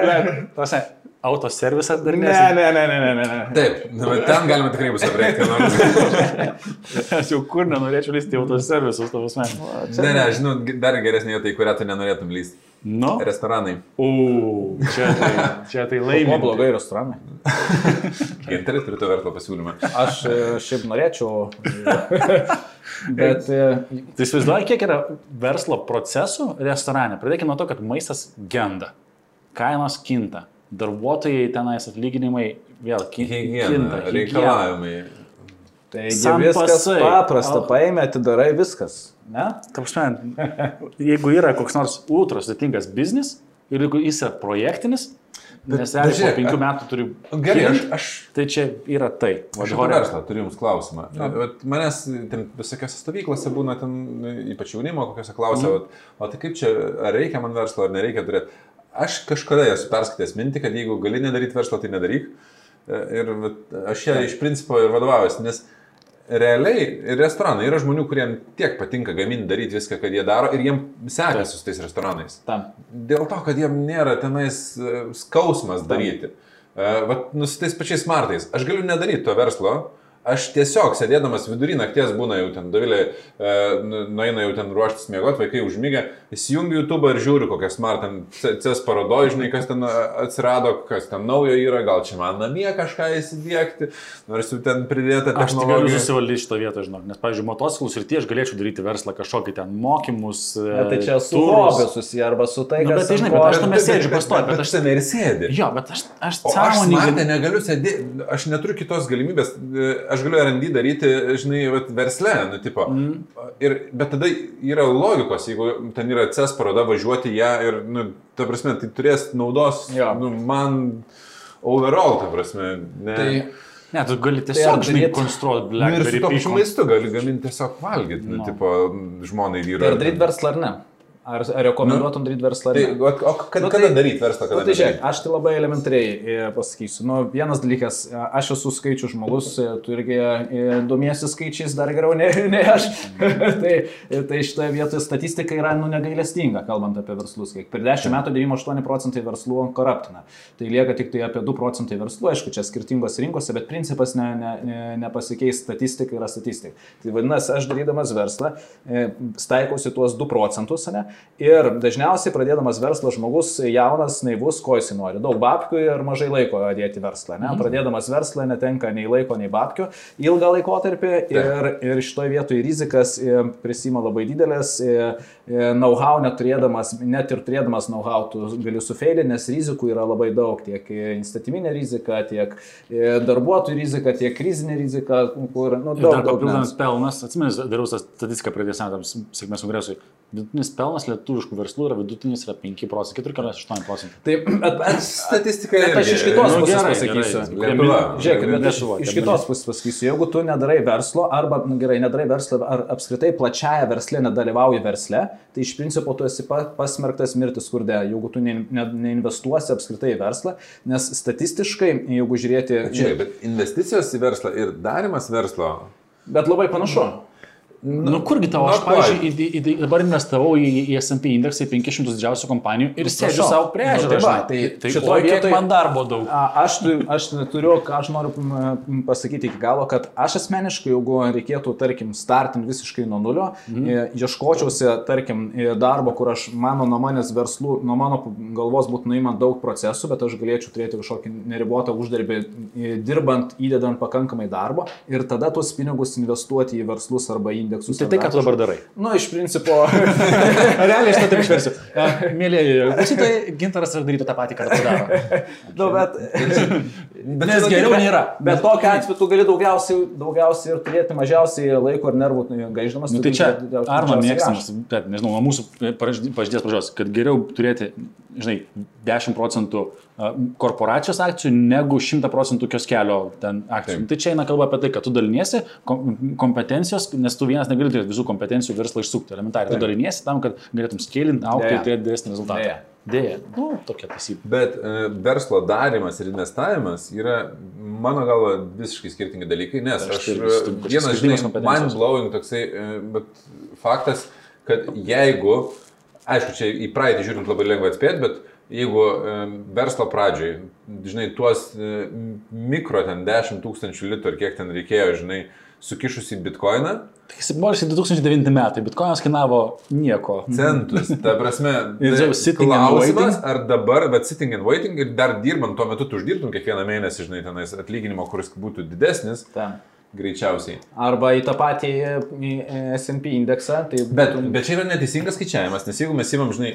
Tose, autoservisas dar Ne, ne, ne, ne, ne, ne. ne. Taip, nu, ten galima tikrai bus aprėkti. nors- Aš jau kur nenorėčiau lysti į autoservisus, tavo asmenį. Ne, ne, žinau, dar geresnė vieta, į kurią tu nenorėtum lysti. Nu, Restoranai. u, čia tai, čia tai O laimė. blogai restoranai. Ginteris turi to verslo pasiūlymą. Aš e, šiaip norėčiau. Bet e, Tai įsivaizduoju, kiek yra verslo procesų restorane. Pradėkime nuo to, kad maistas genda, kainos kinta, darbuotojai tenais atlyginimai vėl ki- Higiena, kinta. higiena. reikalavimai. Sam viskas paprasta, paėmė, atidarai viskas. Ne? Ta prasme, jeigu yra koks nors ultra sudėtingas biznis ir jeigu jis yra projektinis, Bet- nes bet po penkių metų turi... Gerai, aš, aš Tai čia yra tai. Aš apie verslą turiu Jums klausimą. Vat Manęs ten visokiose stovyklose būna, ten, ypač jaunimo, kokiuose klausia, mm. o tai kaip čia, ar reikia man verslo, ar nereikia turėti. Aš kažkada esu perskaitęs mintį, kad jeigu gali nedaryti verslo, tai nedaryk. E, Ir aš ją iš principo ir vadovaujuosi, nes realiai ir restoranai yra žmonių, kuriems tiek patinka gaminti, daryti viską, kad jie daro ir jiems sekasi su tais restoranais. Tam. Dėl to, kad jiem nėra tenais e, skausmas daryti. E, Vat, nu, su tais pačiais smartais. Aš galiu nedaryti to verslo, Aš tiesiog sėdėdamas vidury nakties būna jau ten, Davilė, e, nu- nueina jau ten ruoštis miegoti, vaikai užmygę, įsijungiu YouTube ir žiūriu, kokią smart ten CES parodoju, žinai, kas ten atsirado, kas ten naujo yra, gal čia man namie kažką įsidėkti, nors jau ten pridėta Aš tik galiu technologija. susivaldyti šitą vietą, žinok, nes, pavyzdžiui, motociklus ir tie aš galėčiau daryti verslą kažkokį ten mokymus. Bet tai čia su hobiu susiję arba su tai, Nu, kas... bet tai žinai, bet aš tame sėdžiu pastoviai, bet aš- ten ir sėdžiu. Jo, bet aš, aš O aš sąmoningai. negaliu sėdėti, aš neturiu kitos galimybės, e, aš galiu R&D daryti, žinai, vat, versle, nu, tipo. Mm. Ir, bet tada yra logikos, jeigu ten yra CES paroda, važiuoti ją ir, nu, ta prasme, tai turės naudos, Jo. nu, man overall, ta prasme, ne. Tai, Ne, tu gali ar tiesiog, žinai, daryt- konstruoti Nu, ir su Blackberry to pačiu Picon. maistu gali gaminti tiesiog valgyti, nu, No. tipo, žmonai tai vyrai. ar daryti verslą ar ne? Ar, ar rekomenduotum daryti verslą Tai, ne? o, o kad, Nu, kada tai- daryti verslą, kada tai žiūrėk, aš tai labai elementariai e, pasakysiu. Nu, vienas dalykas, e, aš esu skaičių žmogus, e, tu irgi domiesi skaičiais dar geriau nei, nei aš. tai, tai šitoje vietoje statistika yra nu, negailestinga, kalbant apie verslus. Kiek per 10 metų 98 procentai verslų koruptina. Tai lieka tik tai apie 2 procentai verslų, aišku, čia skirtingos rinkose, bet principas ne, ne, ne, nepasikeis, statistika yra statistika. Tai vadinasi, aš darydamas verslą, staikausi tuos 2 procentus, ne? Ir dažniausiai pradėdamas verslą žmogus jaunas, naivus, ko jis nori. Daug babkių ir mažai laiko dėti verslą. Ne? Pradėdamas verslą netenka nei laiko, nei babkių ilgą laikotarpį ir, ir šitoje vietoje rizikas e, prisima labai didelės. e, e, Know-how neturėdamas, net ir turėdamas know-how, tu gali sufeilinti, nes rizikų yra labai daug. Tiek įstatyminė rizika, tiek darbuotojų rizika, tiek krizinė rizika, kur nu, Ir daug, dar daug papildomas pelnas, atsimenu, dariau statistiką praeitais metams, sėkmės kongresui. Vidutinis pelnas lietuviškų verslų yra vidutinis yra 5 procentai, 4,8 procentai. Tai, Statistika Bet aš iš kitos Nu, pusės gerai, pasakysiu. gerai. Lietuva. Žiūrėk, bet aš iš kitos pusės pasakysiu, jeigu tu nedarai verslo, arba nu, gerai, nedarai verslo, ar apskritai plačiaja versle nedalyvauji versle, tai iš principo tu esi pa- pasmerktas mirti skurde, jeigu tu ne, ne, neinvestuosi apskritai į verslą, nes statistiškai, jeigu žiūrėti... Žiūrėk, bet investicijos į verslą ir darimas verslo. Bet labai panašu. Nu, kurgi tavo, aš, pavyzdžiui, į, į, į, dabar investavau į, į SP indeksą į 500 didžiausių kompanijų ir sėdžiu prašau. savo priežiūrą. Nu, tai tai tai šitoj šitoje vietoje vietoj- man darbo daug. A, Aš, aš turiu, ką aš noriu pasakyti iki galo, kad aš asmeniškai, jeigu reikėtų, tarkim, startinti visiškai nuo nulio, mhm. ieškočiausi, tarkim, e, darbo, kur aš, mano nuo manęs verslų, nuo mano galvos būtų nuimant daug procesų, bet aš galėčiau turėti kažkokį neribotą uždarbį, e, dirbant, įdedant pakankamai darbo ir tada tuos pinigus investuoti į verslus arba indeksus. Tai tai, ką tu dabar darai. Nu, iš principo, Realiai aš tą taip išversiu. Mėlyje, klausytojai, gintaras ir darytų tą patį, ką daro. nu, bet, Bet Nes geriau tokia- nėra. Bet tokia atveju tu gali daugiausiai, daugiausiai ir turėti mažiausiai laiko ir nervų gaiždamas. Nu, tai čia Arno mėgstamas, bet nežinau, nuo mūsų pažydės pradžios, kad geriau turėti, žinai, 10 procentų korporacijos akcijų negu 100 procentų kioskelio ten akcijų. Taip. Tai čia eina kalba apie tai, kad tu daliniesi kom- kompetencijos, nes tu vienas negali turėti visų kompetencijų verslą išsukti elementariai. Tu daliniesi tam, kad galėtum scalinti, aukti Deja. ir turėti didesnį rezultatą. Deja. Dėja. Nu, tokia taisybė. Bet e, verslo darimas ir investavimas yra, mano galva, visiškai skirtingi dalykai, nes Aš aš, kad čia vienas, kompetencijos. mind blowing toksai, e, bet faktas, kad jeigu, aišku, čia į praeitį žiūrint labai lengva atspėti, bet jeigu e, verslo pradžioj, žinai, tuos e, mikro ten 10 tūkstančių litrų, ar kiek ten reikėjo, žinai, sukišus į bitkoiną, Tai 2009 metai, bitkoinas kainavo nieko. centus. Ta prasme, Ir tai jau sitting and waiting? ar dabar, bet sitting and waiting ir dar dirbant tuo metu, tu uždirbtum kiekvieną mėnesį, žinai, tenais atlyginimo, kuris būtų didesnis, Ten. greičiausiai. Arba į tą patį į SP indeksą. Tai Bet, būtų- bet čia yra neteisingas skaičiavimas, nes jeigu mes įmam, žinai,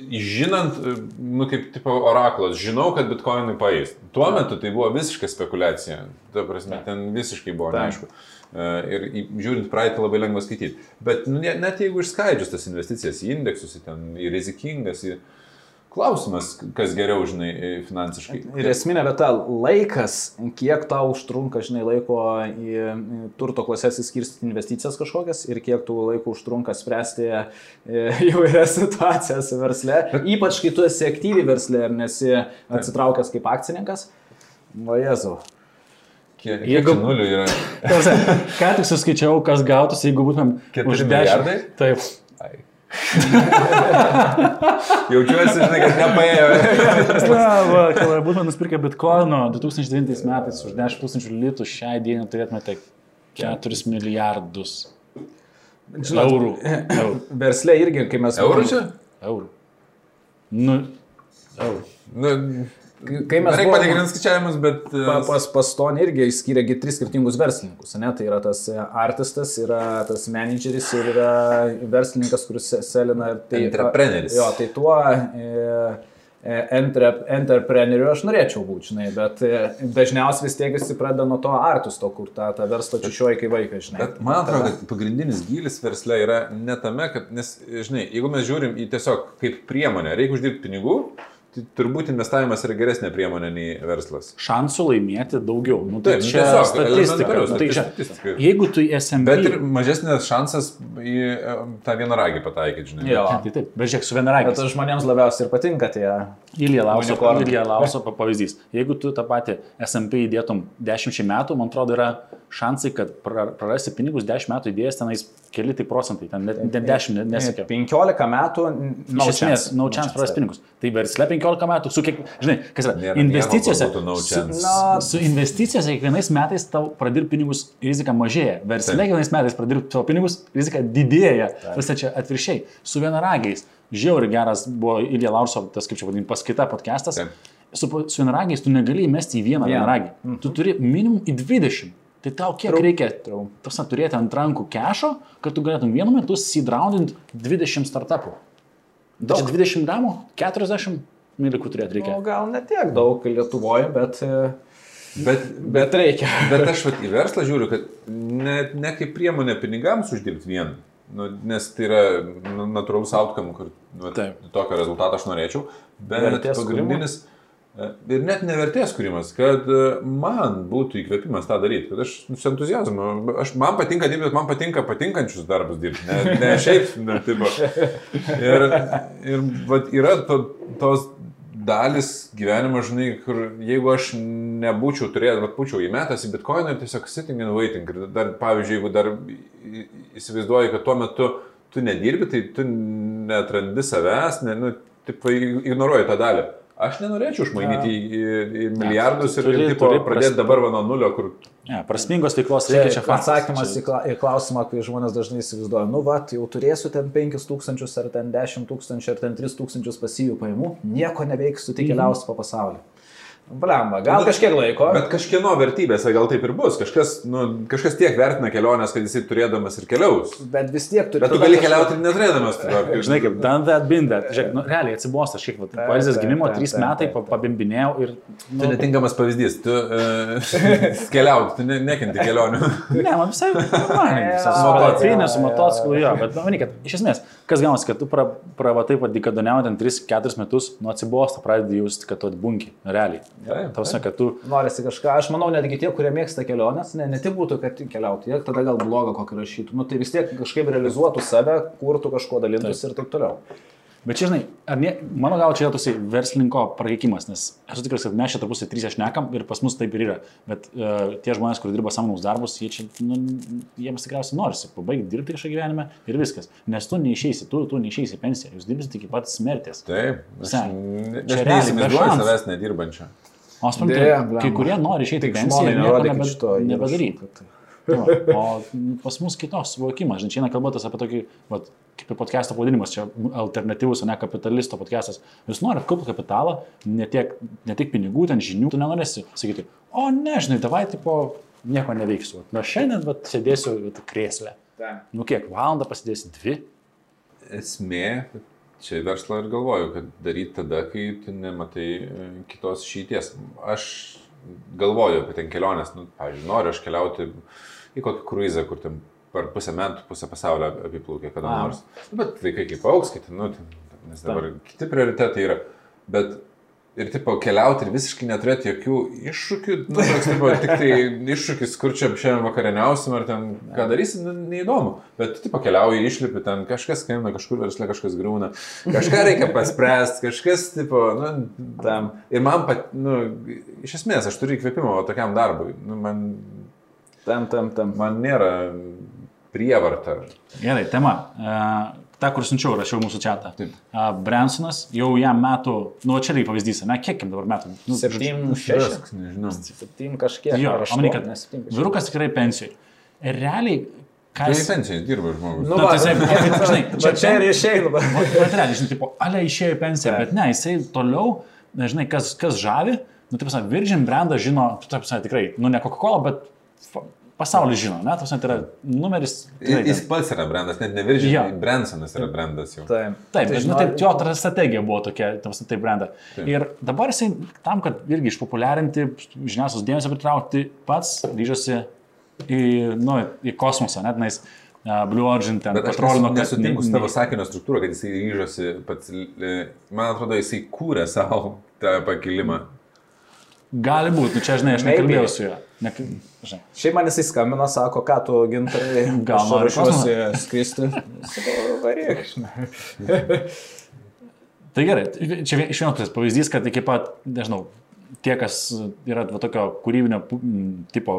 žinant, nu kaip tipo oraklas, žinau, kad bitkoinai paės. Tuo metu tai buvo visiška spekulacija. Ta prasme, ten visiškai buvo Taip. neaišku. E, Ir žiūrint praeitį labai lengva skaityti. Bet nu, ne- net jeigu išskaidžius tas investicijas į indeksus, į, ten, į rizikingas, į klausimas, kas geriau, žinai, į finansiškai. Ir esminė vieta - laikas, kiek tau užtrunka, žinai, laiko į į turto klasės įskirstyti investicijas kažkokias ir kiek tų laiko užtrunka spręsti e, įvairias situacijas versle. Ypač kai tu esi aktyviai versle ir nesi atsitraukęs kaip akcininkas. Va Jezu. Kiek, kiek Jeigu- nulių yra? Ką tik suskaičiau, kas gautųsi, jeigu būtumėm už 10. milijardai? Taip. Ai. Jaučiuosi, žinai, kad nepaėjo. Na, va, kai būtume nusipirkę bitkoino 2009 metais už 10 tūkstančių litų, šiai dienai turėtumėte 4 milijardus eurų. Eurų. Verslė irgi, kai mes... Eurų čia? Eurų. Nu, eurų. Nu, Kai mes Reikia patikrinti skaičiavimus, bet... e, Pa, pas, pas Tony irgi išskyrė gi tris skirtingus verslininkus. Ne? Tai yra tas e, artistas, yra tas menedžeris ir yra verslininkas, kuris se- selina. ir Tai, Entrepreneris. Jo, tai tuo e, e, entre, entrepreneriu aš norėčiau būti, žinai, bet e, dažniausiai vis tiek visi pradeda nuo to artisto, kur tą, tą verslą čišioji kaip vaikas, žinai. Bet man atrodo, kad pagrindinis gilis versle yra ne tame, kad, nes, žinai, jeigu mes žiūrim į tiesiog kaip priemonę, reikia uždirbti pinigų, turbūt investavimas yra geresnė priemonė nei verslas. Šansų laimėti daugiau. Nu, tai Taip, nu, čia tiesiog, statistika. Nu, tai, čia, statistika. jeigu tu SMB... Bet ir mažesnis šansas į e, tą vieną ragį pataikyti, žinai. Jo. Tai taip, bet žiūrėk, su Bet vienaragis. žmonėms labiausiai ir patinka tie. Ilija Lauso. Ilija Lauso pa- pavyzdys. Jeigu tu tą patį SMP įdėtum 10 metų, man atrodo, yra šansai, kad pra- prarasi pinigus 10 metų įdėjęs tenais keli tai procentai, ten net, net 10 ne- nesiekia. 15 metų. No chance, no chance praras pinigus. Tai versle 15 metų, su kiek, žinai, kas yra, Nėra investicijose, no su. Na, su investicijose kiekvienais metais tau pradirb pinigus rizika mažėja. Versle Taip. kiekvienais metais pradirb savo pinigus rizika didėja. Visą čia atviršiai. Su vienaragiais. Žiauri geras buvo Ilija Larso, tas kaip čia vadinasi, paskaita podcastas. Taip. Su, su vienaragiais tu negali įmesti į vieną Vieną. vienaragį. Tu turi minimum į 20. Tai tau kiek Trau. reikia tasna, turėti ant rankų kešo, kad tu galėtum vienu metu seedroundint 20 startupų. Tai Daug. 20 gramų, 40 milikų turėti reikia. nu, gal ne tiek daug Lietuvoje, bet, e, Bet, bet reikia. bet aš vat, į verslą žiūriu, kad ne, ne kaip priemonė pinigams uždirbti vien. Nu, nes tai yra nu, natūralus outcome, kur nu, tokio rezultato aš norėčiau. Bet Vertės pagrindinis. e, Ir net nevertės kūrimas, kad e, man būtų įkvėpimas tą daryti, kad aš nu, su entuzijazmu, aš, man patinka dirbti, bet man patinka patinkančius darbus dirbti, ne, ne šiaip, ne, tipo. Ir, ir vat, yra to, tos dalis gyvenimo, žinai, kur jeigu aš nebūčiau turėjęs, bet būčiau įmetęs į bitkoiną ir tiesiog sitting and waiting. Ir dar, pavyzdžiui, jeigu dar įsivaizduoji, kad tuo metu tu nedirbi, tai tu netrandi savęs, ne, nu, taip, ignoruoji tą dalį. Aš nenorėčiau išmainyti į, į, į milijardus ir, turi- ir tipo, turi pradėti pras- dabar va nuo nulio, kur... Ne, prasmingos veiklos reikia čia faktas. atsakymas Čia- į, kla į klausimą, kai žmonės dažnai įsivaizduoja, nu, va, jau turėsiu ten 5000 ar ten 10 tūkstančių ar ten 3000 pasijų pajamų, nieko neveiksiu, tik keliausiu po pasaulį. Blemba, gal kažkiek laiko. Bet kažkieno vertybės, gal taip ir bus. Kažkas, nu, kažkas tiek vertina keliones, kad jisai turėdamas ir keliaus. Bet vis tiek turi. Bet tu gali kažko- keliauti ir neturėdamas. tada. Žinai, kaip done that, been that. Žiūrėk, nu, realiai atsibosta, šiek tiek. Poezijos gimimo taip, 3 taip, metai, pabimbinėjau ir... Tu Nu, netinkamas pavyzdys, tu uh, keliauti, tu ne, nekenti kelionių. ne, man visai normaliai. Jo, Su motociklu, su jo, motociklu, jo. jo. Bet, nu, manyt, kad iš esmės, kas gaunasi, kad tu pra, pravatai padikadoniauji ten 3-4 metus, nuo atsibosta pradedi jausti, kad tu atbunki. Realiai. Taip, Tausia, kad tu... Norisi kažką, aš manau, netgi tie, kurie mėgsta keliones, ne, ne tik būtų, kad keliauti, jie tada gal blogą kokį rašytų, nu tai vis tiek kažkaip realizuotų save, kurtų kažko dalintųsi ir taip toliau. Bet čia, žinai, ar ne, mano gal čia yra toksai verslininko prakeikimas, nes esu tikras, kad mes čia tarpusai trys aš nekam ir pas mus taip ir yra. Bet uh, tie žmonės, kurie dirba samdomus darbus, jie čia, nu, jiems tikriausiai norisi pabaigti dirbti kažką gyvenime ir viskas. Nes tu neišeisi, tu, tu neišeisi į pensiją, jūs dirbsite iki pat smerties. Taip, aš, ne- Čia aš neįsivaizduoju savęs nedirbančio. O aš suprantu, kai kurie nori išeiti į Tik pensiją nieko nebedaryti. O pas mus kitos suvokimas, žinai, čia eina kalba tas apie tokį, vat, kaip ir podcast'o pavadinimas, čia alternatyvus, o ne kapitalisto podcast'as. Jūs norite kaupti kapitalą, ne, tiek, ne tik pinigų, ten žinių, tu nenorėsi sakyti, o ne, žinai, tavai tipo nieko neveiksiu. Na šiandien, vat, sėdėsiu vat, krėslę. Nu kiek, valandą pasidėsi, dvi. Esmė, čia verslo ir galvoju, kad daryti tada, kai tu nematai e, kitos išeities. Aš galvoju apie ten keliones, nu, pavyzdžiui, noriu aš keliauti į kokį kruizą, kur ten per pusę metų, pusę pasaulio apiplaukia kada nors. Nu, bet vaikai kaip auks, kai ten, nu, nes dabar kiti prioritetai yra. Bet ir tipo keliauti ir visiškai neturėti jokių iššūkių, nu, toks, tipo, tik tai iššūkis, kur čia šiandien vakarieniausim ar ten ką darysim, nu, neįdomu. Bet tu tipo keliauji, išlipi, ten kažkas skambina, kažkur verslė kažkas grūna, kažką reikia paspręsti, kažkas, tipo, nu, tam. Ir man, pat, nu, iš esmės, aš turiu įkvėpimo tokiam darbui. Nu, man, Tam, tam, tam. man nėra prievarta. Gerai, tema. E, tą, kur siunčiau, rašiau mūsų čia. Bransonas, jau jam metų, nu, čia reikia pavyzdys, ne, kiek jam dabar metų? Nu, 7, Šešk, 6, nežinau. 7 kažkiek. Jo, manau, kad vyrukas tikrai pensijai. Ir realiai, ką Tai jis... pensijai dirba žmogus. Nu, Na, va, tai jisai- žinai, čia- čia ir išeina. Bet realiai, žinai, tipo, ale išėjo į pensiją, bet ne, jisai toliau, nežinai, kas, kas žavi, nu, taip sakant, Virgin brandą žino, taip sakant, tikrai, nu, ne Coca-Cola, bet pasaulis žino, ne, tas net yra numeris. tikrai Jis pats yra brandas, net ne Viržė, Jo. Bransonas yra brandas jau. Taip, Taip, bet, nu, žinai, taip, jo strategija buvo tokia, tam tai brandą. Taip. Ir dabar jisai tam, kad irgi išpopuliarinti, žiniasklaidos dėmesio pritraukti, pats ryžosi į, nu, į kosmosą, net nais Blue Origin ten patrolino, nesutinku ne- su tavo sakinio struktūra, kad jisai ryžosi pats, man atrodo, jisai kūrė savo tą pakilimą. Gali būti, nu čia, žinai, aš nekalbėjau su juo. Ne, žinai. Šiaip man jisai skambina, sako, ką tu gintarai, Gal nori ruošiuosi skristi. Sakau, varyk. Tai gerai, čia vie- iš vienos pusės pavyzdys, kad iki pat, nežinau, tie, kas yra va, tokio kūrybinio tipo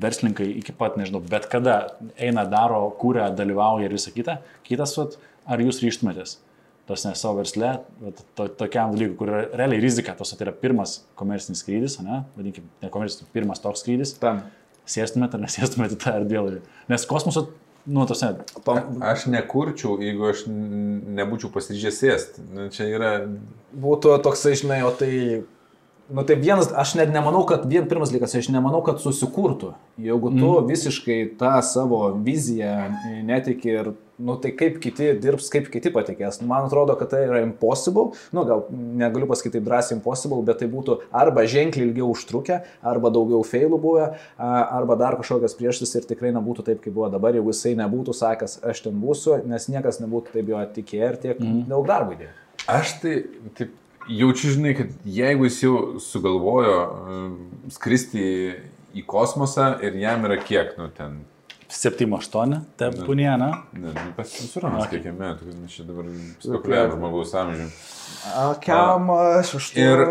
verslininkai, iki pat, nežinau, bet kada eina, daro, kūrė, dalyvauja ir visą kitą, kitas, vat, ar jūs ryštumėtės tos ne savo versle, to, tokiam dalykui, kur yra realiai rizika, tos tai yra pirmas komercinis skrydis, ne, vadinkim, ne komercinis, pirmas toks skrydis, Tam. sėstumėte ar nesėstumėte tą erdvėlaivį. Nes kosmoso, nu, tos ne, Pam, Aš nekurčiau, jeigu aš nebūčiau pasiryžęs sėsti. Nu, čia yra... būtų toksai, žinai, o tai... Nu tai vienas, aš net nemanau, kad vien pirmas dalykas, aš nemanau, kad susikurtų. Jeigu tu mm. visiškai tą savo viziją netiki ir, nu tai kaip kiti dirbs, kaip kiti patikės. Nu, Man atrodo, kad tai yra impossible, nu gal negaliu pasakyti taip drąsiai impossible, bet tai būtų arba ženkliai ilgiau užtrukę, arba daugiau failų buvę, a, arba dar kažkokias prieštis ir tikrai nebūtų taip, kaip buvo dabar, jeigu jisai nebūtų sakęs, aš ten būsiu, nes niekas nebūtų taip jo tikėję ir tiek mm. daug darbo įdėjo. Aš tai taip jaučiu, žinai, kad jeigu jis jau sugalvojo skristi į, į kosmosą ir jam yra kiek, nu ten, 7-8, tai punė, ne? ne, nu, pasisuromas Okay. kiek metų, kad mes čia dabar spekuliuojam žmogaus amžių. Kiam aš už tai. Ir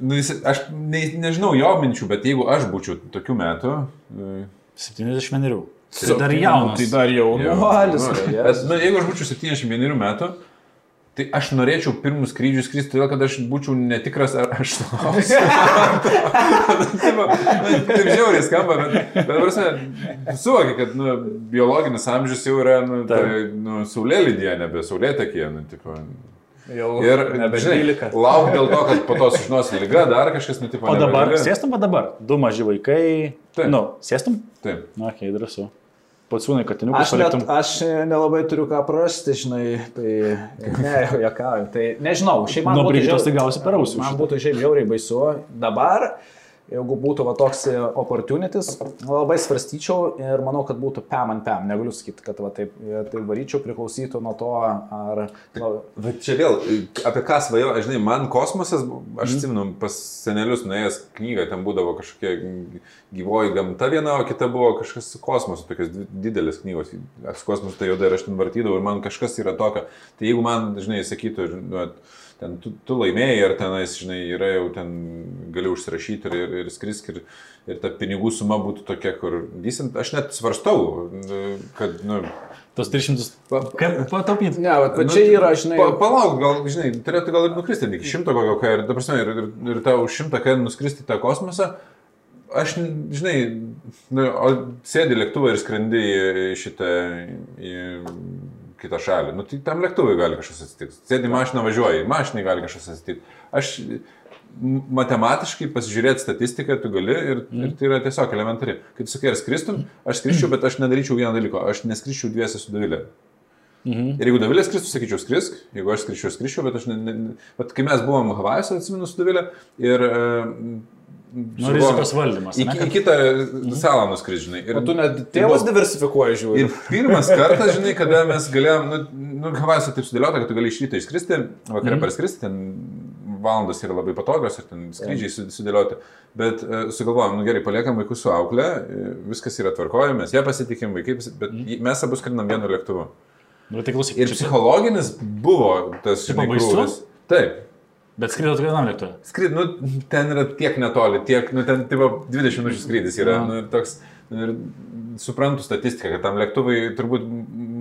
nu, jis, aš ne, nežinau jo minčių, bet jeigu aš būčiau tokių metų, e, 71. Tai dar jaunas. Tai dar jaunuolis. Jo, nu, nu, jeigu aš būčiau 71 metų, tai aš norėčiau pirmus skrydžius skristi, todėl kad aš būčiau netikras, ar aš sulauksiu. Taip, taip žiauriai skamba, bet, bet prasme, suvoki, kad nu, biologinis amžius jau yra nu, tai, nu, saulėlydėje, nebe saulėtekėje. Nu, tipo. Jau Ir, nebe žinai, 12. lauk dėl to, kad po to sužinosi lyga, dar kažkas nutiko. O dabar, sėstum, o dabar? Du maži vaikai. Taip. Nu, sėstum? Taip. Na, okei, okay, drąsu. Pacūnai, katiniukus Aš, net, paliktum. aš nelabai turiu ką prarasti, žinai, tai ne, jokauju. Tai nežinau, šiaip man Nuo būtų Brigitos žiau- tai gausi per ausį. Man būtų šiaip žiauriai baisu. Dabar, jeigu būtų va toks opportunities, labai svarstyčiau ir manau, kad būtų pam ant pam. Negaliu sakyti, kad va taip, taip varyčiau, priklausytų nuo to, ar... Nu, Bet čia vėl, apie ką svajoju, žinai, man kosmosas, aš atsimenu, pas senelius nuėjęs knygą, ten būdavo kažkokia gyvoji gamta viena, o kita buvo kažkas su kosmosu, tokios didelės knygos. Su kosmosu tai jau dar aš ten vartydavau ir man kažkas yra tokio. Tai jeigu man, žinai, sakytų, nu, ten tu, tu laimėjai ir tenais, žinai, yra jau ten, gali užsirašyti ir, ir, ir skrisk ir, ir ta pinigų suma būtų tokia, kur decent, aš net svarstau, kad, nu, Tos 300. Kaip pataupyti? ne, bet Nu, nu, čia yra, žinai... Pa, palauk, gal, žinai, turėtų gal ir nukristi iki šimto kokio, ir, ta prasme, ir, ir, ir tau už šimtą, kai nuskristi tą kosmosą, aš, žinai, nu, o sėdi lėktuvą ir skrendi į šitą, į kitą šalį. Nu, tai tam lėktuvui gali kažkas atsitikti. Sėdi mašiną, važiuoji, mašinai gali kažkas atsitikti. Aš matematiškai pasižiūrėti statistiką tu gali ir, mm. ir tai yra tiesiog elementari. Kai tu sakai, ar skristum, aš skrisčiau, bet aš nedaryčiau vieno dalyko, aš neskrisčiau dviese su Davilė. Mhm. Ir jeigu Davilė skristų, sakyčiau, skrisk, jeigu aš skriščiau, skriščiau, bet aš ne, ne. Bet kai mes buvom Havajuose, atsimenu su Davilė, ir... Nu, rizikos valdymas. Į, į kitą salą nuskris, žinai. Ir O tu net tėvus diversifikuoji, žiūri. Ir pirmas kartas, žinai, kada mes galėjom, nu, nu Havajuose taip sudėliota, kad tu gali iš ryto išskristi, vakarą Mhm. parskristi, ten valandos yra labai patogios ir ten skrydžiai su- sudėlioti. Bet uh, sugalvojom, nu gerai, paliekam vaikus su auklė, e, viskas yra tvarkoje, mes ją pasitikim, vaikai, bet Mhm. mes abu skrinam vienu lėktuvu. Nu, tai klausyk. Ir čia- psichologinis buvo tas, žinai, krūvis. Taip. Bet skridot vienam lėktuvui. Skryd, nu, ten yra tiek netoli, tiek, nu, ten tipo 20 minučių skrydis yra. Na. Nu, ir toks, nu, ir suprantu statistiką, kad tam lėktuvai turbūt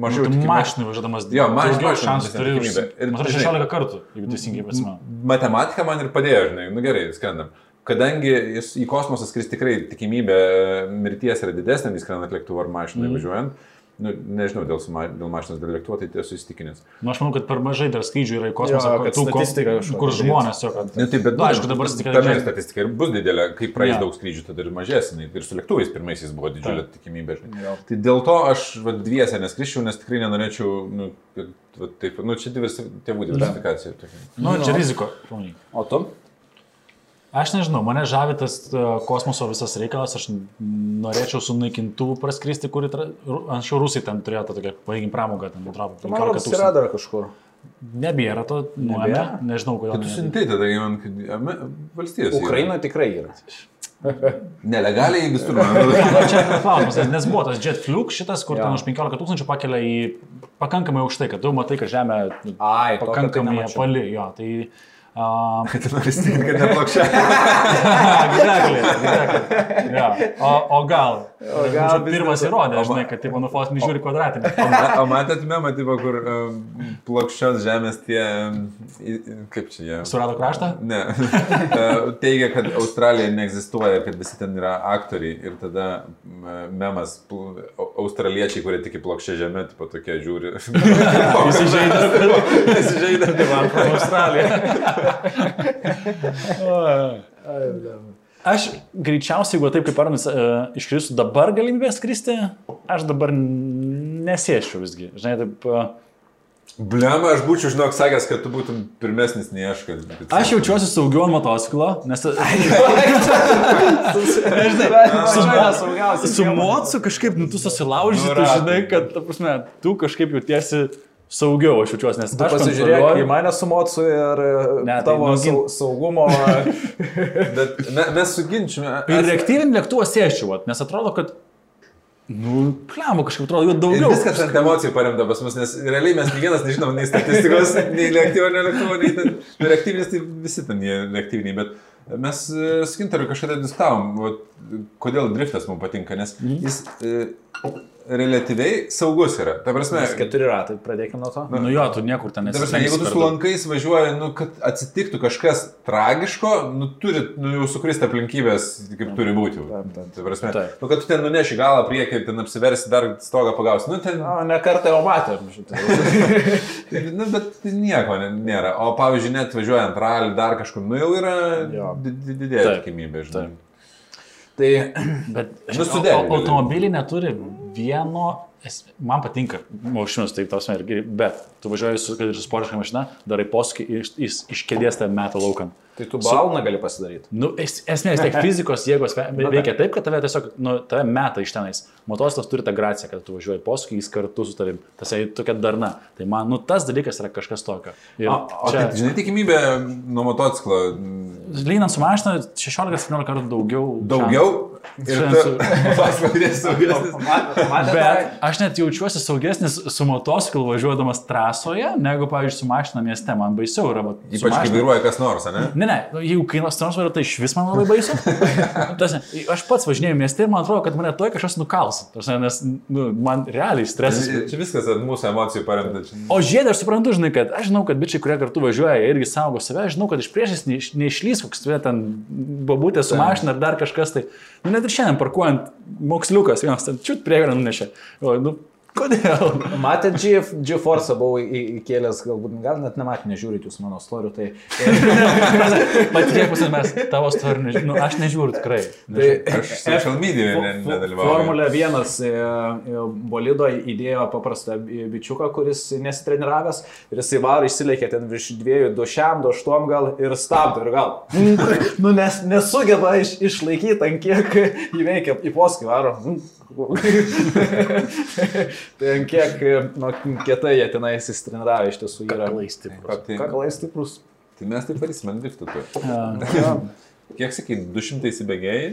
mažiau. Tikimybė- mašinai važiuodamas. Jo, mašinai daugiau važiuodamas šansų turi. tikimybė. Ir Ir žinai- 16 kartų, jeigu teisingai prisimenu. Matematika man ir padėjo, žinai, nu gerai, skrendam. Kadangi jis į kosmosą skris tikrai tikimybė mirties yra didesnė, nei skrendant lėktuvu ar mašinai Mhm. važiuojant. Nu, nežinau, dėl, suma, dėl mašinos, dėl lėktuvo, tai esu įstikinęs. Nu, aš manau, kad per mažai dar skrydžių yra į kosmosą, Jo, kur, kad tų, statistika kur daryt. žmonės jo, kad... Ne, tai bet, Nu, aišku, dabar statistika tame statistika ir bus didelė, kai praeis Jo. daug skrydžių, tada ir mažesnė. Ir su lėktuvais pirmaisiais buvo didžiulė tikimybė. Žinai. Jo. Tai dėl to aš va, dviese neskriščiau, nes tikrai nenorėčiau, nu, kad, va, taip, nu čia diversi, tėvų diversifikacija. tokia. Nu, čia riziko. O tu? Aš nežinau, mane žavi tas uh, kosmoso visas reikalas, aš norėčiau su naikintuvų praskristi, kurį tra... Anksčiau rusai ten turėjo tą tokią, pavyzdžiui, pramogą, ten. Tai Man rodos, yra dar kažkur. Nebėra to, nuėmė, Nebėra? nežinau, kodėl. Tai tu ne- siuntai tada kad valstijos. yra. Ukrainoje tikrai yra. Nelegaliai visur. atrodo. nu, čia klausimas, nes- buvo tas jet fluke šitas, kur Jo. ten už 15 tūkstančių pakelia į pakankamai aukštai, kad tu matai, kad žemė nu, Ai, tai pakankamai apali, jo, tai... Uh, Kad nori stikti, kad neplokščia. exactly, exactly. Ja. O, o gal? O gal vis pirmas įrodė, O žinai, kad tipo nufosni žiūri kvadratinį. O matėt memą, tipo, kur um, plokščios žemės tie, um, kaip čia jie? Surado kraštą? Ne. Uh, Teigia, kad Australija neegzistuoja kad visi ten yra aktoriai. Ir tada memas, australiečiai, kurie tik į plokščią žemę, tipo tokie žiūri. Įsižeidė. Įsižeidė. Man from Australija. Aš greičiausiai, jeigu taip kaip Arnas uh, iškristų dabar galimybę skristi, aš dabar nesėčiau visgi. Žinai, taip. Uh, Blema, aš būčiau, žinok, sakęs, kad tu būtum pirmesnis nei aš. Kad, kad aš jaučiuosi saugiau ant motociklo, nes... Nežinai, su mocu kažkaip, nu, tu susilaužy, Nu, tu žinai, kad, ta prasme, tu kažkaip jautiesi saugiau, aš jaučiuosi, nes Tu kontroliuoju. į mane su mocu ir Ne, ne, tai tavo nu, nu, gin- saugumo. Bet me, mes suginčiame. Ir reaktyvinį lėktuvą sėščiau, vat, nes atrodo, kad, nu, kliamo kažkaip atrodo, jų Ir daugiau. viskas ant emocijų paremta pas mus, nes realiai mes nei vienas nežinom nei statistikos, nei lėktyvo, nei lėktyvo, nei ten. Nu, reaktyvinis tai visi ten reaktyviniai, bet mes e, su Kintariu kažkada diskutavom, kodėl driftas mums patinka, nes jis e, relatyviai saugus yra. Ta prasme, Keturi ratai, pradėkime nuo to. Nu jo, tu niekur ten Ta prasme, jeigu tu su lankais važiuoji, nu, kad atsitiktų kažkas tragiško, nu, turi, nu, jau sukristi aplinkybės, kaip turi būti. jau. Taip, taip. Ta prasme, Taip. nu, kad tu ten nuneši galą priekį ir ten apsiversi, dar stogą pagausi. Nu, ten, Na, ne kartą jau matėm nu, bet tai nieko nėra. O pavyzdžiui, net važiuojant ralį dar kažkur, nu jau yra Jo. di- di- didėja Taip. tikimybė, žinai. Tai Bet Nu, žinai, automobiliai neturi vieno, man patinka, mašinos taip tos ir, bet tu važiuoji su, kad ir su sportiška mašina, darai posūkį ir iš, iš, kėdės tą metą laukan. Tai tu balną gali pasidaryti. Nu, es, esmė, vis tiek fizikos jėgos ve- veikia taip, kad tave tiesiog, nu, tave meta iš tenais. Motociklas turi tą graciją, kad tu važiuoji posūkį, jis kartu su tavim. Tas yra tokia darna. Tai man, nu, tas dalykas yra kažkas tokio. Ir O, o čia... tai, žinai, tikimybė nuo motociklo lyginant su mašina, 16-17 kartų daugiau. daugiau ir Šiandien tu su- saugesnis. Bet aš net jaučiuosi saugesnis su motociklu važiuodamas trasoje, negu, pavyzdžiui, su mašina mieste. Man baisiau yra. vat, Ypač kai mašina- vairuoja kas nors, ne? Ne, ne, nu, jeigu nors vairuoja, tai iš vis man labai baisu. Tas, aš pats važinėjau mieste ir man atrodo, kad mane toj kažkas nukals. Tas, nes nu, man realiai stresas. Čia viskas ant mūsų emocijų paremta. Čia... O žiedė, aš suprantu, žinai, kad aš žinau, kad bičiai, kurie kartu važiuoja, irgi saugo save, aš žinau, kad iš priešais neiš, neišlys koks tu ten babutė su mašina ar dar kažkas. Tai, nu, net ir šiandien parkuojant, moksliukas vienas ten čiut priegarą nunešė. O, nu, kodėl? Matėt G, G-Force buvau įkėlęs, galbūt, gal net nematėt, nežiūrit jūs mano storių, tai... Patikėk, mes tavo istoriją, neži- nu, aš nežiūriu tikrai. tai Aš social medijoje ne, Fo- nedalyvauju. Formulė 1 e, e, bolido įdėjo paprastą bi- bičiuką, kuris nesitreniraves ir jisai varo išsileikė ten virš dviejų, du šiam, du aštuom gal ir stabdo ir gal. nu, nes, nesugeba iš, išlaikyti, ant kiek įveikia į poskį varo. tai kiek nu, kietai jie tenai įsitreniravę iš tiesų yra. Kaklai stiprus. Tai, Kakalai stiprus. tai mes taip varysime ant driftų. tu. Ja. Jo. kiek sakai, 200 įsibėgėjai?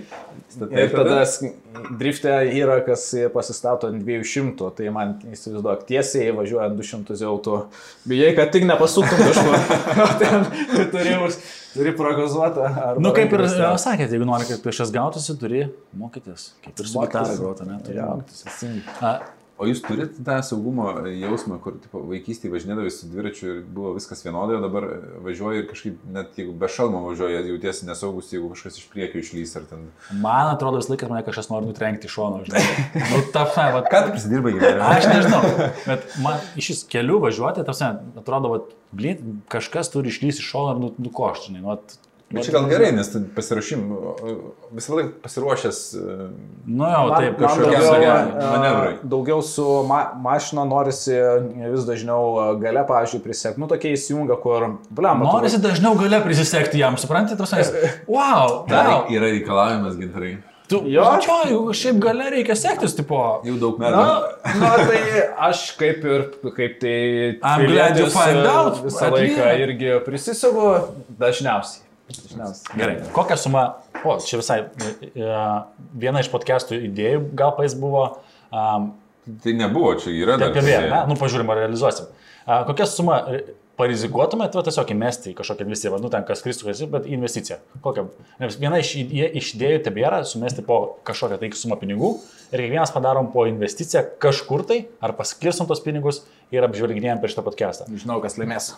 Ir tada drifte yra, kas pasistato ant 200, tai man įsivaizduok, tiesiai važiuojant 200 jau tu bijai, kad tik nepasuktum kažkur. Ten tu turi, turi prognozuotą. Nu, kaip ir e, sakėte, jeigu nori, kad priešas gautųsi, turi mokytis. Kaip ir su Mokytis. gitara grota, ne? Turi Jo. mokytis. O jūs turite tą saugumo jausmą, kur tipo, vaikystėje važinėdavai su dviračiu ir buvo viskas vienodai, o dabar važiuoji ir kažkaip, net jeigu be šalmo važiuoji, jautiesi nesaugus, jeigu kažkas iš priekio išlys ar ten. Man atrodo, vis laikas mane kažkas nori nutrenkti iš šono. žinai. Nu, ta, fa, va, Ką tu prisidirbai gyvenime? Aš nežinau, bet man iš šis kelių važiuoti, tarsi, atrodo, va, blin, kažkas turi išlysti iš šono ir nu, nukošti. žinai, Nu, vat- Bet čia gal gerai, nes tu pasirašym, visą laiką pasiruošęs. e, nu jau, Man, taip, kažkokiam e, manevrui. daugiau su ma mašina norisi vis dažniau e, gale, pavyzdžiui, prisiekti. Nu, tokie įsijungia, kur, bliam, Norisi dažniau gale prisisekti jam, suprantate, tas mes. Wow, Dar wow. yra reikalavimas, gintarai. Tu, Jo. jo, jau šiaip gale reikia sektis, tipo. Jau daug Na, metų. na, tai aš kaip ir, kaip tai... I'm glad you find out, Visą laiką irgi prisisegu, dažniausiai. Dažniausiai. Gerai, kokią sumą, o, čia visai e, viena iš podcastų idėjų gal pais buvo um, Tai nebuvo, čia yra dar. TPV, ne? Nu, pažiūrim, ar realizuosim. A, kokią sumą e, parizikuotumėt, va, tiesiog įmesti į kažkokią investiciją, va, nu, ten kas kristų, kas, bet investiciją. Kokią? Nes viena iš, iš idėjų tebėra sumesti po kažkokią tai sumą pinigų ir kiekvienas padarom po investiciją kažkur tai, ar paskirstom tos pinigus ir apžvelginėjom per šitą podcastą. Žinau, kas laimės.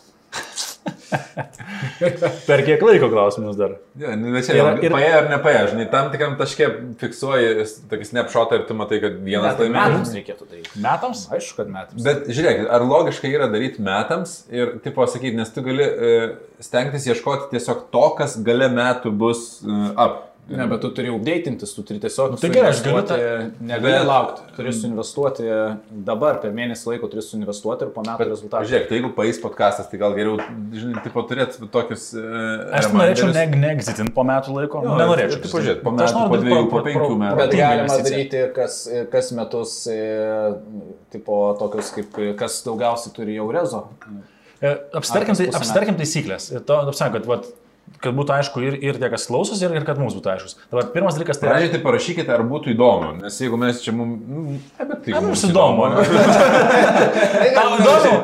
Per kiek laiko klausimus dar? Ja, nu, bet čia ir, ir- ir... paėjo ar nepaėjo, žinai, tam tikram taške fiksuoji tokį snapshotą ir tu matai, kad vienas Tai laimėjo. metams reikėtų tai. Metams? Aišku, kad metams. Bet žiūrėk, ar logiška yra daryti metams ir, tipo, sakyti, nes tu gali e, stengtis ieškoti tiesiog to, kas gale metų bus e, up. Ne, bet tu turi updatintis, tu turi tiesiog... Nu, tai gerai, aš galiu suinvestuoti- Negali Bet- laukti, turi suinvestuoti dabar, per mėnesį laiko turi suinvestuoti ir po metų Bet, rezultatų. žiūrėk, tai jeigu paės podcastas, tai gal geriau, žinai, tipo, turėti tokius... E, Aš norėčiau ne, neexitinti po metų laiko. Jo, nenorėčiau. ir tipo, žiūrėt, po Tai metų, po dviejų, po penkių metų. Bet galima daryti kas, kas metus, e, tipo, tokius kaip, kas daugiausiai turi jau rezo. E, Apsitarkim, tai, apsitarkim taisyklės. Ir to, apsakant, kad, vat, kad būtų aišku ir, ir tie, kas klausosi, ir, ir kad mums būtų aiškus. Dabar pirmas dalykas tai. Pradžiai tai parašykite, ar būtų įdomu, nes jeigu mes čia mums... Nu, ne, bet tai Na, mums įdomu. ne? Tau įdomu?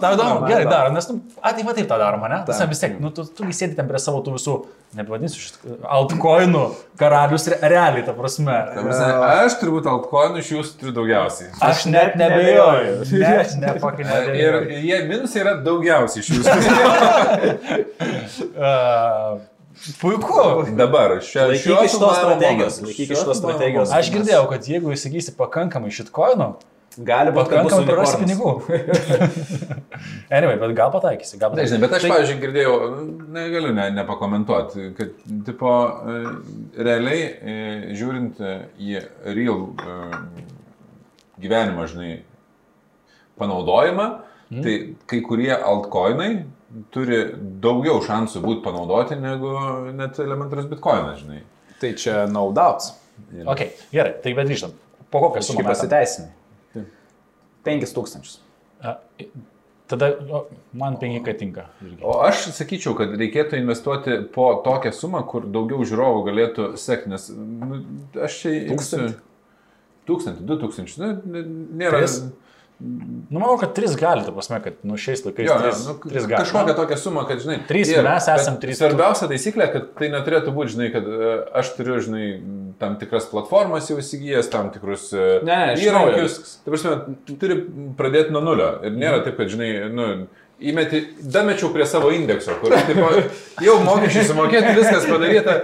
Tau įdomu? Gerai, darom, nes, nu, a, taip tą darom, ne? Tas vis tiek, nu, tu, tu gi sėdi ten prie savo tų visų, nepavadinsiu šit, altcoinų karalius, re- realiai, ta prasme. Ta prasme, Aš turbūt altcoinų iš jūsų turiu daugiausiai. Aš net nebejoju. Net, ne, fucking Ir jie minusai yra daugiausiai iš jūsų. Puiku. Dabar, šia, Laikykis šiuo šitos filmavimo strategijos, Šiuo šitos filmavimo strategijos. Aš girdėjau, kad jeigu įsigysi pakankamai šitkoinų, Gali būti, kad bus unikornas. pinigų. anyway, bet gal pataikysi, gal pataikysi. bet aš, pavyzdžiui, girdėjau, negaliu ne, nepakomentuoti, kad, tipo, e, realiai, e, žiūrint į real e, gyvenimą, žinai, panaudojimą, Mhm. tai kai kurie altcoinai turi daugiau šansų būti panaudoti negu net elementarus bitcoinas, žinai. Tai čia no doubts. Ok, gerai, tai bet grįžtam. Po kokią Aš sumą kaip pasiteisinai. 5000. Tada o, man penki tinka. irgi. O aš sakyčiau, kad reikėtų investuoti po tokią sumą, kur daugiau žiūrovų galėtų sekti, nes nu, aš čia... Tūkstantį? Tūkstantį, du tūkstančius. Nu, nėra. Tris? Nu, manau, kad tris gali, ta prasme, kad nu, šiais laikais Jo, jo, tris, nu, tris gali. kažkokią tokią sumą, kad, žinai, Trys, ir- mes bet esam trys. Svarbiausia taisyklė, kad tai neturėtų būti, žinai, kad e, aš turiu, žinai, tam tikras platformas jau įsigijęs, tam tikrus e, Ne, įrankius. Tai prasme, tu turi pradėti nuo nulio. Ir nėra taip, kad, žinai, nu, įmeti, damečiau prie savo indekso, kur tipo, jau mokesčiai sumokėti, viskas padaryta.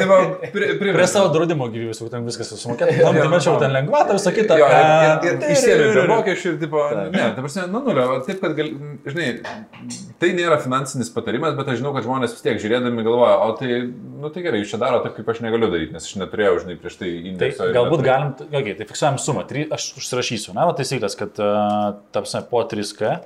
Tipo, pri, pri, Prie savo draudimo gyvybės, kur ten viskas sumokėta. Man tai mačiau ten lengvatą, visą kitą. Jo, ir, ir, E, ir išsėmė be mokesčių ir, tipo, ne, ta prasme, nu, nulio, taip, kad, gal, žinai, tai nėra finansinis patarimas, bet aš žinau, kad žmonės vis tiek žiūrėdami galvoja, o tai, nu, tai gerai, jūs čia daro taip, kaip aš negaliu daryti, nes aš neturėjau, žinai, prieš tai Tai indekso. ir galbūt galim, okay, tai fiksuojam sumą, aš užsirašysiu, na, taisyklės, kad, uh, tapsime, po 3K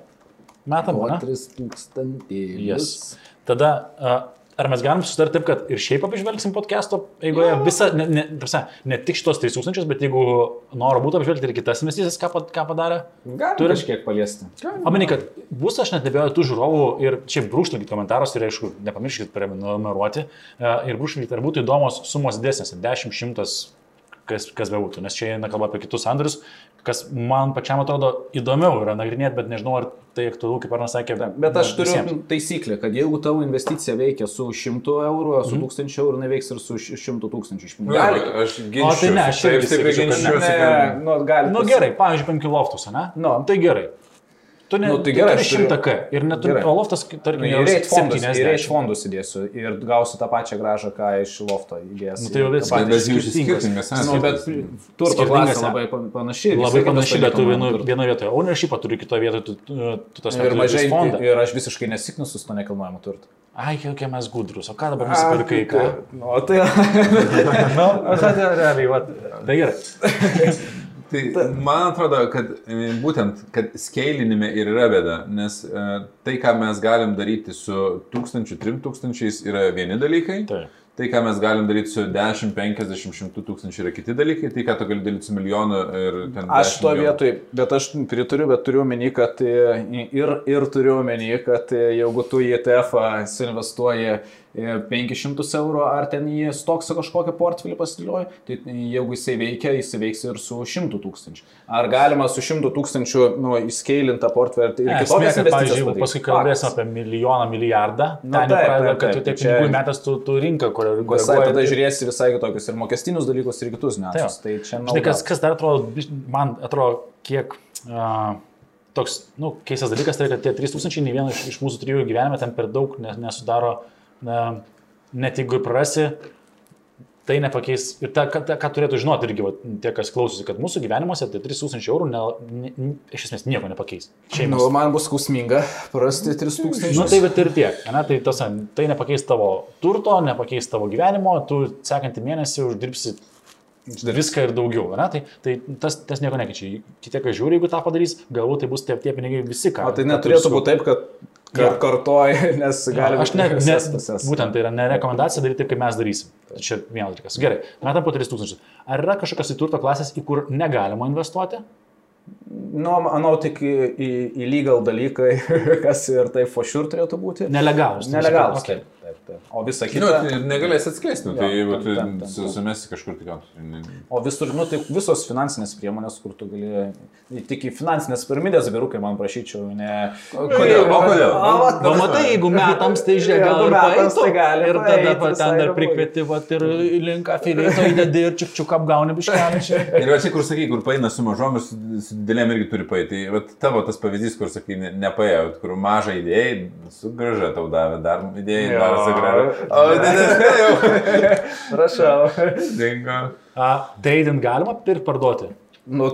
metam, ne? 3000. Yes. Tada uh, ar mes galim susitarti taip, kad ir šiaip apžvelgsim podcast'o eigoje visą, ne, ne, prasme, ne tik šitos 3000, bet jeigu noro būtų apžvelgti ir kitas investicijas, ką, ką padarė. Turim- kažkiek paliesti. Pameni, kad bus aš net nebejoju tų žiūrovų ir čia brūkštelkite komentaruose ir aišku, nepamirškite prenumeruoti e, ir brūkštelkite, ar būtų įdomos sumos didesnės, 10, 100, kas, kas bebūtų, nes čia eina kalba apie kitus sandorius, kas man pačiam atrodo įdomiau yra nagrinėti, bet nežinau, ar tai aktualu, kaip Arnas sakė. Bet aš turiu visiems. taisyklę, kad jeigu tavo investicija veikia su 100 eurų, su 1000 eurų, neveiks ir su 100 tūkstančių iš Nu, Gali. Aš ginčiuosi. tai ne, aš irgi Taip, ne. Ne, kad- nu. Nu gerai, pavyzdžiui, 5 loftus, ne? Nu. Tai gerai. Tu ne, Nu, tai gerai, turi aš turiu- 100 K ir neturi, o loftas, tarkim, Nu, jau rate fondus, 70. į rate fondus įdėsiu ir gausiu tą pačią gražą, ką iš lofto įdėjęs. Nu, tai jau viskas. Bet jūs skirtingas. skirtingas Nu, esate. bet turto klasė ne? labai pa- panaši. ir Labai panašiai, bet tu vienu, turto. vienoje vietoje ownershipą turi kitoje vietoje, tu, tu, tu tas Ir mažai, fondą. ir aš visiškai nesiknusiu su to nekilnojamu turtu. Ai, kokie mes gudrus, o ką dabar nusipirkai, ką? Nu, o tai... Nu, o ką tai realiai, va. Tai gerai. Tai man atrodo, kad e, būtent, kad skeilinime ir yra bėda, nes e, tai, ką mes galim daryti su 1000, 3000 yra vieni dalykai, Taip. tai, ką mes galim daryti su 10, 50, 100 tūkstančių yra kiti dalykai, tai, ką tu gali daryti su milijonu ir ten... Aš 10 to vietoj, bet aš pritariu, bet turiu omeny, kad e, ir, ir turiu omeny, kad jeigu tu į ETF suinvestuoji 500 eurų ar ten į stoksą kažkokią portfelį pasidėlioji, tai jeigu jisai veikia, jisai veiks ir su 100 tūkstančių. Ar galima su 100 tūkstančių nu, įskeilintą portfelį ir esmė, kitokias investicijas pavyzdžiui, jeigu paskui kalbėsim apie milijoną, milijardą, Nu, ten taip, pradeda, taip, kad tu taip, tiek čia- pinigų metas, tu, tu rinką, kur Visai tada žiūrėsi visai kitokius ir mokestinius dalykus, ir kitus niuansus. Tai čia Žinai, kas, nauda. kas dar atrodo, man atrodo, kiek uh, toks, nu, keistas dalykas, tai kad tie 3000 nei vienas iš, iš mūsų trijų gyvenime ten per daug nes, nesudaro, uh, net jeigu ir prarasi, tai nepakeis. Ir ta, ką, ta, ką turėtų žinoti irgi va, tie, kas klausosi, kad mūsų gyvenimuose tie 3000 eurų ne, ne, ne, iš esmės nieko nepakeis. Šeimos. Nu, man bus skausminga prarasti 3000. Nu tai bet ir tiek, ne, tai, tas, tai nepakeis tavo turto, nepakeis tavo gyvenimo, tu sekantį mėnesį uždirbsi viską ir daugiau, ne, tai, tai tas, tas nieko nekeičia. Kitie, kas žiūri, jeigu tą padarys, galbūt tai bus tie, tie pinigai visi, ką. O tai neturėtų būti taip, kad. Kar kartoji, nes gali Aš ne, ne, būtent tai yra ne rekomendacija daryti taip, kaip mes darysim. Tai Čia vienas dalykas. Gerai, metam po 3000. Ar yra kažkokios į turto klasės, į kur negalima investuoti? Nu, manau, tik į, į, į legal dalykai, kas ir taip for sure turėtų būti. Nelegalus. Nelegalus. Okay. Taip, taip, taip. O visa Nu, kita. tai negalės atskleisti, nu, tai jeigu tu sumesi kažkur tai ką. O visur, nu, tai visos finansinės priemonės, kur tu gali, tik į finansinės piramidės biurukai man prašyčiau, ne... Kodėl? O kodėl? O, va, Na, matai, jeigu metams tai žiūrėk, gal ir metams tai gali Ir tada ten dar prikvieti, va, ir link afilėto įdedi ir čiuk čiuk apgauni biškelį. Ir va čia, kur sakai, kur paina su mažom ir su, didelėm irgi turi paėti. Tai tavo tas pavyzdys, kur sakai, ne, nepaėjo, kur mažą idėją, su graža tau davė, dar idėją, Graža. O didesnė jau. Prašau. Dingo. A, trading galima ir parduoti. Nu,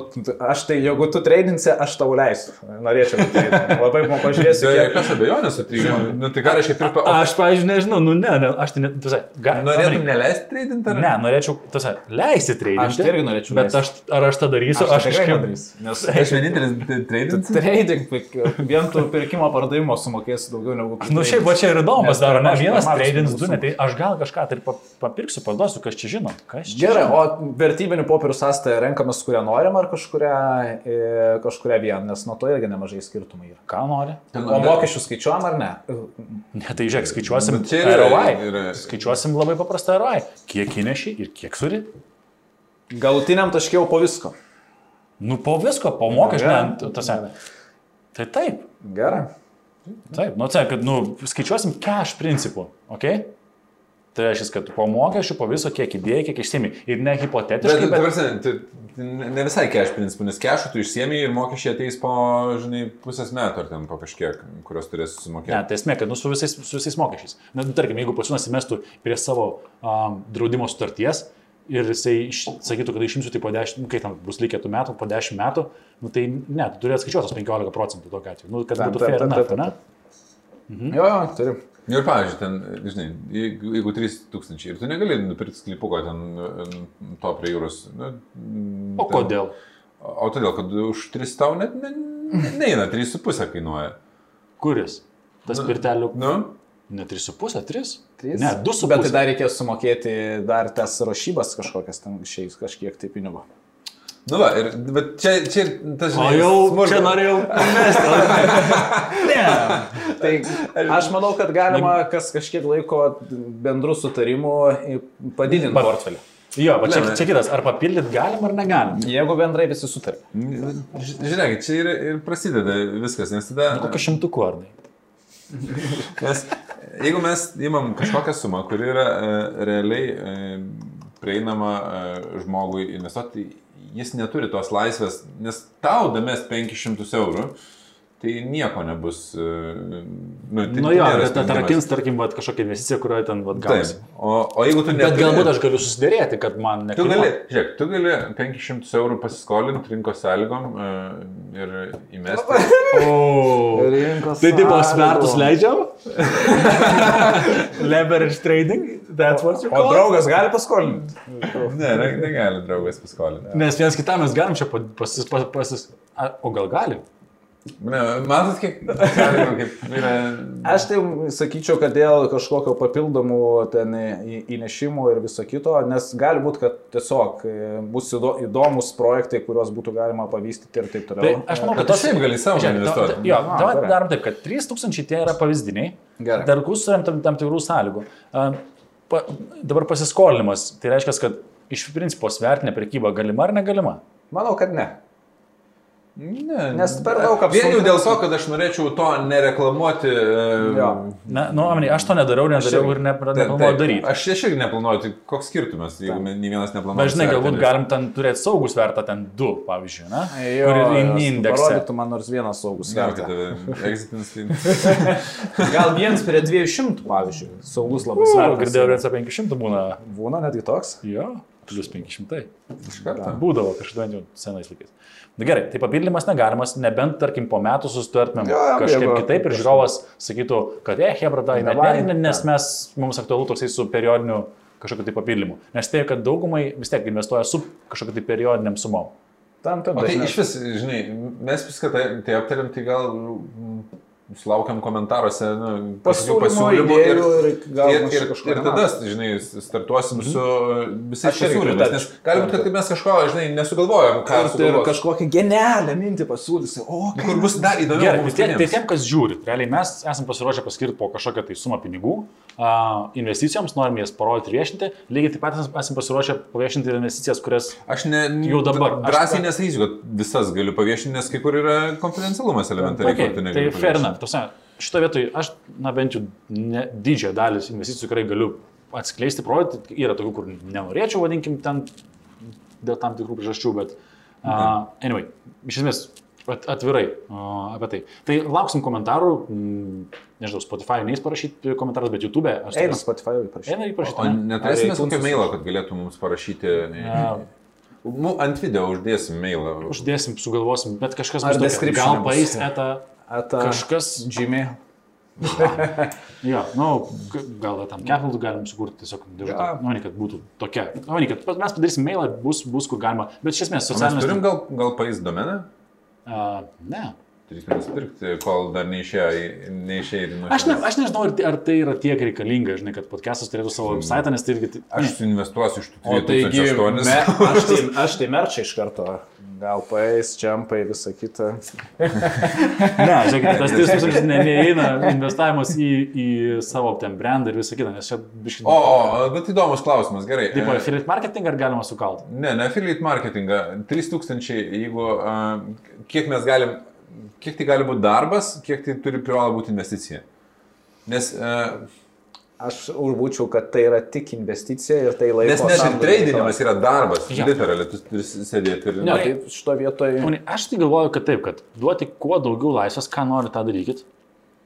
aš tai, jeigu tu tradinsi, aš tau leisiu. Norėčiau. Tai, labai man pažiūrėsiu, kiek... jokios abejonės, tai, nu, tai ką reiškia pirkti? Aš, pavyzdžiui, nežinau, nu ne, ne aš tai net, Norėtum neleisti tradinti ar Ne, norėčiau, tu sai, leisti trading. Aš tai irgi norėčiau Bet aš, ar aš tą darysiu, aš, aš kažkaip... padarysiu. Nes Aš vienintelis tradinti. trading, pik- vien tu pirkimo pardavimo sumokėsi daugiau negu... Nu šiaip, va čia ir įdomu Nes pasidaro, ne vienas pinigų du, ne, tai aš gal kažką tai ir pa- papirksiu, parduosiu, kas čia žino. Kas čia Gerai, žino? o vertybinių popierių sąstąją renkamės, kurią norim, ar kažkuria, e, kažkuria vieną, nes nuo to irgi nemažai skirtumų yra. Ką nori? O mokesčių skaičiuojam ar ne? Ne, tai žiūrėk, skaičiuosim čia yra- ROI. Skaičiuosim labai paprastą ROI. Kiek įneši ir kiek suri. Galutiniam taškiau po visko. Nu, po visko, po mokesčių. Tai taip, Gerai. taip, nu, tai, kad, nu, skaičiuosim cash principu, ok? Tai reiškia, kad po mokesčių, po viso, kiek įdėjai, kiek išsiemi. Ir ne Bet, hipotetiškai, ta bet... prasme, tu- ne visai cash principu, nes cash'ų tu išsiemi ir mokesčiai ateis po, žinai, pusės metų ar ten po kažkiek, kurios turės Ne, susimokėti. tai esmė, kad nu, su, visais, su visais mokesčiais. Na, nu, tarkim, jeigu pasiūnas įmestų prie savo um, draudimo sutarties ir jisai iš, sakytų, kad išimsiu tai po 10, nu, kai tam bus likę tų metų, po 10 metų, nu, tai ne, tu turi atskaičiuoti tos 15 procentų tokia atveju, nu, kad Taip, būtų fair taip, ne? Mhm. Jo, jo, turiu. Nu Ir pavyzdžiui, ten, žinai, jeigu, jeigu 3000 ir tu negali nupirkti sklypuko ten to prie jūros. Nu, O kodėl? O todėl, kad už 3 tau net ne, neina, 3,5 kainuoja. Kuris? Tas Nu, pirtelių. Nu, Ne 3,5, 3? Trys? Ne, 2,5. Bet tai dar reikės sumokėti dar tas rašybas kažkokias ten išeis kažkiek tai pinigų. Nu, va, ir, bet čia, čia ir tas, O jau smulkmena. čia norėjau mesti. ne. Tai aš manau, kad galima kas kažkiek laiko bendrų sutarimų padidinti Pa- portfelį. Jo, va čia, Ne, ne. čia kitas. Ar papildyti galim ar negalim? Jeigu bendrai visi sutarė. Ž- Žiūrėk, čia ir, ir prasideda viskas, nes tada... Kokiu šimtuku ar ne? Nes jeigu mes įmam kažkokią sumą, kuri yra e, realiai e, prieinama e, žmogui investuoti, jis neturi tos laisvės, nes tau damės 500 eurų, tai nieko nebus. E, nu, tai Nu jo, bet atrakins, tarkim, vat, kažkokią investiciją, kurioje ten vat, gausi. O, o jeigu tu Bet neturi... galbūt aš galiu susidėrėti, kad man ne. Tu gali, žiūrėk, tu gali 500 eurų pasiskolinti rinkos sąlygom e, ir įmesti. O. Rinkos Tai tipo svertus leidžiam? Leverage trading? That's what you O call? it? draugas gali paskolinti. ne, ne- negali draugas paskolinti. Nes vienas kitam mes galim čia pa- pasis... pasis, pasis a, o gal gali? Ne, matot, kiek kaip yra... Aš tai sakyčiau, kad dėl kažkokio papildomų ten įnešimų ir viso kito, nes gali būti, kad tiesiog e, bus įdo- įdomus projektai, kuriuos būtų galima pavystyti ir taip Tai toliau. aš manau, Bet kad tu šiaip gali savo investuoti. Jo, Na, dabar darom taip, kad 3000 tie yra pavyzdiniai. Gerai. Dar kursuriam tam, tam tikrų sąlygų. A, Pa, dabar pasiskolinimas. Tai reiškia, kad iš principo svertinė prekyba galima ar negalima? Manau, kad ne. Ne, Nes per daug Vien jau dėl to, kad aš norėčiau to nereklamuoti. Jo. Na, nu, ameniai, aš to nedariau, nedariau ir neplanuoju daryti. Aš aš irgi neplanuoju, tai koks skirtumas, jeigu nei vienas neplanuoja. Bet žinai, galbūt galim ten turėti saugų svertą, ten du, pavyzdžiui, na? Jo, kur ir jos indeksą. Parodytų man nors vienas saugus Gal, kad svertas. tave exitinis tai... Gal vienas prie 200, pavyzdžiui. Saugus labai svertas. girdėjau, kad 500 būna. Būna netgi toks. Jo, plus 500. Iš karto. Būdavo kažkada jau senais laikais. Na gerai, tai papildymas negalimas, nebent, tarkim, po metų susitartumėm jo, kažkaip jeigu- kitaip ir žiūrovas sakytų, kad, eh, hebra, tai net Davai, ne, nes mes, mums aktualu toksai su periodiniu kažkokiu tai papildymu. Nes tai, kad daugumai vis tiek investuoja su kažkokiu tai periodiniam sumom. Tam, tam, O tai iš vis, žinai, mes viską tai, tai aptariam, tai gal sulaukiam komentaruose nu, Pasiūlymų, idėjų ir ir, ir, kažko ir tada, žinai, startuosim su visais Aš irgi pasiūlymais. Nes gali būti, kad mes kažko, žinai, nesugalvojom, ką Ir sugalvos. kažkokią genialią mintį pasiūlysi. O, Kur bus dar įdomiau. Gerai, tai, tai tiem, kas žiūri, realiai mes esame pasiruošę paskirti po kažkokią tai sumą pinigų investicijoms, norim jas parodyti viešinti, lygiai taip pat esame pasiruošę paviešinti ir investicijas, kurias Aš ne, Jau dabar. Aš Drąsiai ta- nesakysiu, kad visas galiu paviešinti, nes kai kur yra konfidencialumas elementariai. Okay, tai negali fair paviešinti. enough. Tose, šito vietoj aš, na bent jau ne, didžiąją dalį investicijų tikrai galiu atskleisti, parodyti. Yra tokių, kur nenorėčiau, vadinkim, ten dėl tam tikrų priežasčių, bet uh, anyway, iš esmės at, atvirai uh, apie tai. Tai lauksim komentarų, nežinau, Spotify neįs parašyti komentarus, bet YouTube. aš Eina tikras- Spotify parašyti. Eina O įprašyti. neturėsime iTunes- mailo, kad galėtų mums parašyti. Nu, ant video uždėsim mailą. Uždėsim, sugalvosim, bet kažkas bus tokio. description Gal paės etą Ata kažkas Jimmy. Jo, nu, gal tam ketlų galim sukurti tiesiog dėžutę. Jo. Nu, ne, kad būtų tokia. Nu, ne, kad mes padarysim mailą, bus, bus kur galima. Bet iš esmės O Mes socialinis... turim gal, gal paės domeną? Uh, ne. Turėtume nusipirkti, kol dar neišėjo, į- į Aš, ne, aš nežinau, ar, tai- ar tai yra tiek reikalinga, žinai, kad podcastas turėtų savo website, nes tai irgi... Aš suinvestuosiu iš tų O taigi, 2008. me, aš, tai, aš tai merčia iš karto. Gal paės, čiampai, visa kita. Ne, žiūrėkit, tas 3000 ne, neįeina investavimas į, į savo ten brandą ir visą kitą, nes čia biškai... O, o, bet įdomus klausimas, gerai. Taip, E, affiliate marketing ar galima sukalti? Ne, ne affiliate marketingą. 3000, jeigu, uh, kiek mes galim, kiek tai gali būti darbas, kiek tai turi privalo būti investicija. Nes, uh, Aš būčiau, kad tai yra tik investicija ir tai laiko. nes net ir tradinimas yra darbas. Jo. Literaliai, tu turi sėdėti ir... Ne, tai šito vietoje. Aš tai galvoju, kad taip, kad duoti kuo daugiau laisvės, ką nori, tą darykit.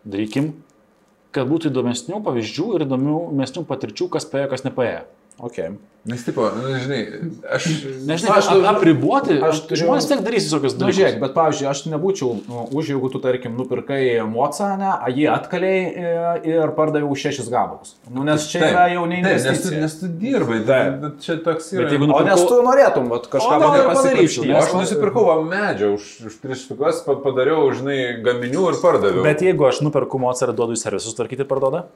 Darykim, kad būtų įdomesnių pavyzdžių ir įdomesnių patirčių, kas paėjo, kas nepaėjo. Okay. Nes, tipo, nu, žinai, aš... Nežinau, Aš turiu- apriboti, aš turiu- žmonės tiek darys visokius Na, dalykus. žiūrėk, bet pavyzdžiui, aš nebūčiau nu, už, jeigu tu, tarkim, nupirkai mocanę, a jį atkaliai e, ir pardaviau už šešis gabalus. Nu, nes čia yra jau ne Taip, nes, tu, nes tu dirbai, Taip. tai čia toks yra. Bet jeigu O nupirkau- nes tu norėtum vat, kažką O, ir. O aš nusipirkau va, medžią už, už tris štukas, pa- padariau, žinai, gaminių ir pardaviau. Bet jeigu aš nuperku mocarą, duodu į servisus tvarkyti ir parduoda?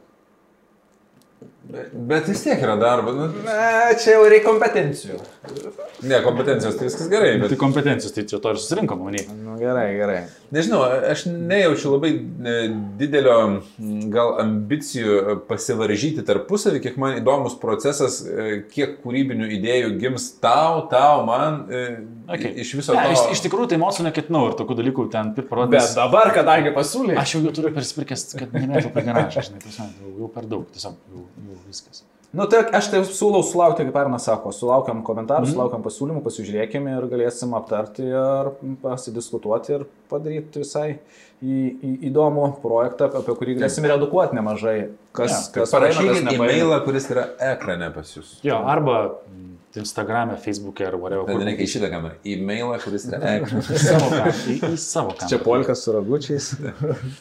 Bet, vis tiek yra darbo. Nu, Na, čia jau reikia kompetencijų. ne, kompetencijos, tai viskas gerai, bet Tai kompetencijos, tai čia to ir susirinkom, manai. Nu, gerai, gerai. Nežinau, aš nejaučiu labai e, didelio gal ambicijų e, pasivaržyti tarpusavį, kiek man įdomus procesas, e, kiek kūrybinių idėjų gims tau, tau, man Okay. iš viso Ne, to. iš, iš tikrųjų tai emocijų neketinau ir tokių dalykų ten Bet parodyti. dabar, kadangi pasiūlė. Aš jau jų turiu persipirkęs, kad nemėgau per garažą, žinai, prasme, jau, jau per daug, tiesiog jau, jau viskas. Nu, tai aš tai siūlau sulaukti, kaip Ernas sako, sulaukiam komentarų, mm. sulaukiam pasiūlymų, pasižiūrėkime ir galėsim aptarti ir pasidiskutuoti ir padaryti visai į, į, įdomų projektą, apie kurį galėsim ir edukuoti nemažai. Kas, Ja, kas pareina, kas Parašykit nepaeina. e-mailą, kuris yra ekrane pas jūs. Jo, arba mm, Instagram'e, Facebook'e ar whatever. Bet kur- reikia į šitą kamerą. Kuris yra. Į savo kamerą. Į, į savo kamerą. Čia polkas su ragučiais.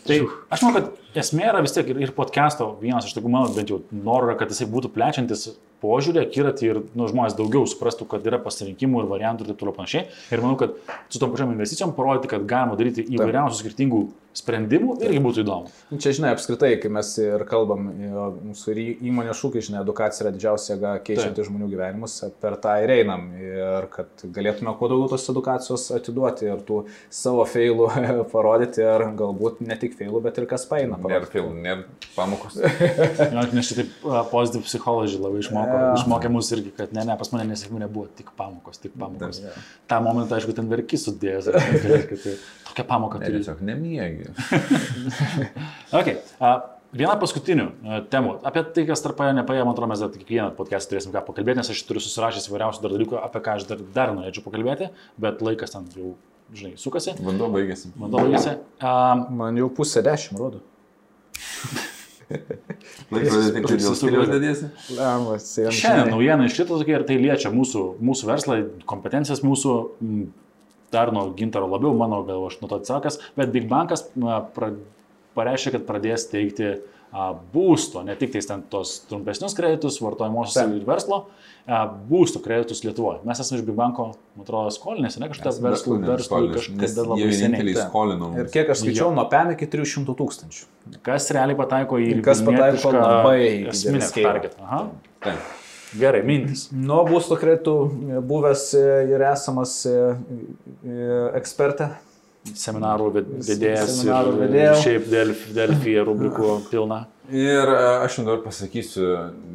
Tai aš manau, kad esmė yra vis tiek ir, ir podcast'o vienas iš tokių mano bent jau norų, yra, kad jisai būtų plečiantis požiūrį, akiratį ir nu, žmonės daugiau suprastų, kad yra pasirinkimų ir variantų ir taip toliau panašiai. Ir manau, kad su tom pačiom investicijom parodyti, kad galima daryti įvairiausių skirtingų sprendimų irgi būtų įdomu. Čia, žinai, apskritai, kai mes ir kalbam, mūsų įmonės šūkiai, žinai, edukacija yra didžiausia jėga keičianti žmonių gyvenimus, per tą ir einam. Ir kad galėtume kuo daugiau tos edukacijos atiduoti ir tų savo feilų parodyti, ir galbūt ne tik feilų, bet ir kas paeina. Nėra filmų, nėra pamokos. Jo, Nes šitaip positive psychology labai išmoko, yeah. išmokė mus irgi, kad ne, ne, pas mane nesėkmė nebuvo, tik pamokos, tik pamokos. Jo. Ta momentą, aišku, ten verkis sudėjęs, kad- tai tokia pamoka Ne, turi. tiesiog nemiegi. Okay. Uh, viena paskutinių uh, temų. Apie tai, kas tarp paėjo, nepaėjo, man atrodo, mes dar kiekvieną podcastą turėsim ką pakalbėti, nes aš turiu susirašęs įvairiausių dar dalykų, apie ką aš dar, dar norėčiau pakalbėti, bet laikas ten jau, žinai, sukasi. Vanduo baigėsi. Man to baigėsi. Um, Man jau pusė dešimt rodo. Šiandien naujiena iš šito tokia ir tai liečia mūsų, mūsų verslą, kompetencijas mūsų, dar nuo gintaro labiau, mano gal aš nuo to atsakęs, bet Big Bankas pareiškė, kad pradės teikti a, būsto, ne tik tais ten tos trumpesnius kreditus, vartojimosius ir verslo, a, būsto kreditus Lietuvoje. Mes esame iš Big Banko, man atrodo, skolinėsi, ne kažkas verslui, verslui kažkada labai seniai. skolinom. Ir kiek aš skaičiau, nuo PEM iki 300 tūkstančių. Kas realiai pataiko į Kas pataiko labai esminę didelį scale. target. Aha. Taip. Gerai, mintis. Nuo būsto kreditų buvęs ir esamas e, e, ekspertė. Seminarų ved- vedėjas Seminarų ir vedėjo. šiaip Delfi, Delfi rubrikų pilna. Ir e, aš jums dabar pasakysiu,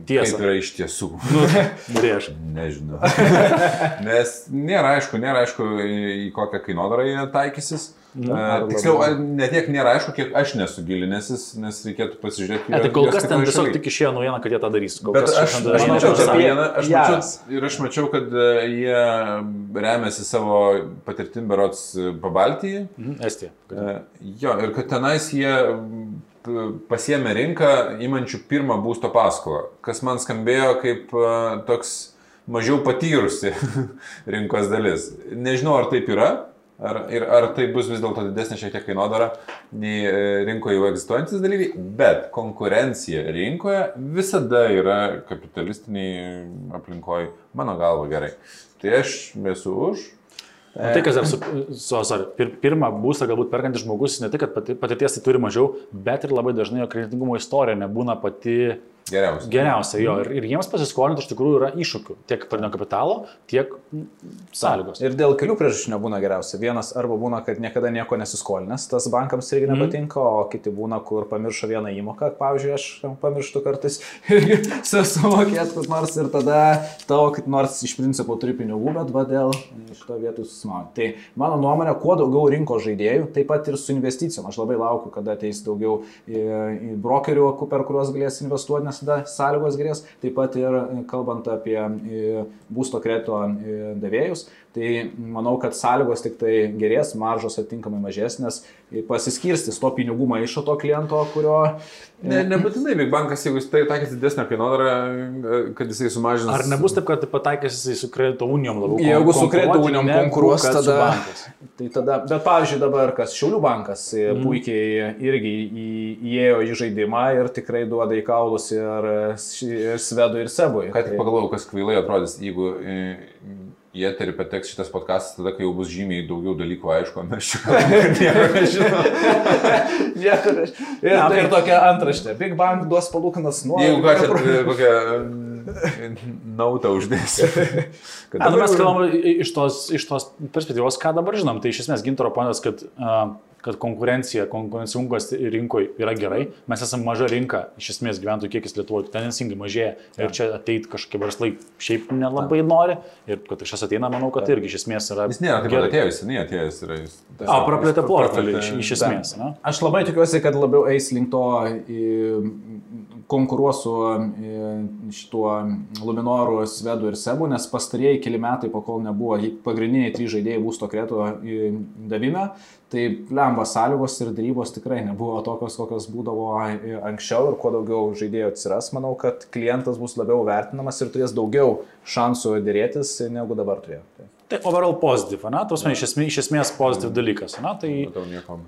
Tiesą. kaip yra iš tiesų. Nu, norėš. Nežinau. Nes nėra aišku, nėra aišku, į kokią kainodarą jie taikysis. Nu, E, Tiksliau, ne tiek nėra aišku, kiek aš nesu gilinęsis, nes reikėtų pasižiūrėti. Ne, tai kol kas ten tiesiog tik išėjo naujiena, kad jie tą darys. Kol Bet aš, aš dar mačiau nesakė. vieną, aš mačiau, ir aš mačiau, kad e, jie remiasi savo patirtim berots Pabaltyje. Mhm, Estija. Jo, ir kad tenais jie pasiemė rinką įmančių pirmą būsto paskolą, kas man skambėjo kaip e, toks mažiau patyrusi rinkos dalis. Nežinau, ar taip yra, ar, ir ar tai bus vis dėlto didesnė šiek tiek kainodara nei e, rinkoje jau egzistuojantis dalyviai, bet konkurencija rinkoje visada yra kapitalistiniai aplinkoje, mano galva gerai. Tai aš esu už, O tai, kas dar su, su sorry, pir, pirmą būstą galbūt perkantis žmogus, ne tik, kad pati, patirties tai turi mažiau, bet ir labai dažnai jo kreditingumo istorija nebūna pati geriausia. geriausia. Jo, ir, ir jiems pasiskolinti iš tikrųjų yra iššūkių. Tiek pradinio kapitalo, tiek mm, sąlygos. Ir dėl kelių priežasčių nebūna geriausia. Vienas arba būna, kad niekada nieko nesiskolinęs, tas bankams irgi Mhm. nepatinka, o kiti būna, kur pamiršo vieną įmoką. Pavyzdžiui, aš pamirštu kartais irgi sumokėti kur nors ir tada tavo, kaip nors iš principo turi pinigų, bet va dėl šito vietų susimauti. Tai mano nuomonė, kuo daugiau rinko žaidėjų, taip pat ir su investicijom. Aš labai laukiu, kada ateis daugiau į, į brokerių, per kuriuos galės investuoti, nes tada sąlygos gerės. Taip pat ir e, kalbant apie e, būsto kredito e, davėjus, tai manau, kad sąlygos tik tai gerės, maržos atitinkamai mažesnės pasiskirstys to pinigų maišo to kliento, kurio... Ne, nebūtinai Big Bankas, jeigu jis tai taikys didesnę kainodarą, kad jisai sumažins. Ar nebus taip, kad pataikys jisai su kredito unijom labiau? Jeigu su kredito unijom konkuruos, tada... Tai tada, bet pavyzdžiui dabar, kas Šiaulių bankas mm. puikiai irgi įėjo į žaidimą ir tikrai duoda į kaulus ir, ir Svedui, ir Sebui. Ką tik Tai- pagalvojau, kas kvailai atrodys, jeigu e, į eterį pateks šitas podcastas, tada kai jau bus žymiai daugiau dalykų aišku, o mes čia nieko nežinom. Nieko než- Ir, Na, tai... ir tai- tokia antraštė. Big Bang duos palūkanas nuo... Jeigu ką e, nautą uždėsiu. Kad Ne, nu mes kalbame iš tos, iš tos perspektyvos, ką dabar žinom. Tai iš esmės gintaro ponas, kad, a, kad konkurencija, konkurencingumas rinkoje yra gerai. Mes esame maža rinka, iš esmės gyventojų kiekis Lietuvoje tendencingai mažėja. Ir čia ateit kažkokie verslai šiaip nelabai nori. Ir kad kažkas ateina, manau, kad irgi iš esmės yra... Jis nėra taip atėjęs, seniai atėjęs yra jis. A, praplėtė portfelį iš, iš esmės. Ne? Aš labai tikiuosi, kad labiau eis link to į, konkuruos su į, šituo Luminoru, Svedu ir Sebu, nes pastarėjai keli metai, po kol nebuvo pagrindiniai trys žaidėjai būsto kreto į davime, tai lemba sąlygos ir darybos tikrai nebuvo tokios, kokios būdavo į- anksčiau ir kuo daugiau žaidėjų atsiras, manau, kad klientas bus labiau vertinamas ir turės daugiau šansų dėrėtis negu dabar turėjo. Tai. Overall positive, ne? Tuos iš esmės, iš esmės positive dalykas. Ne? Tai, Matau nieko.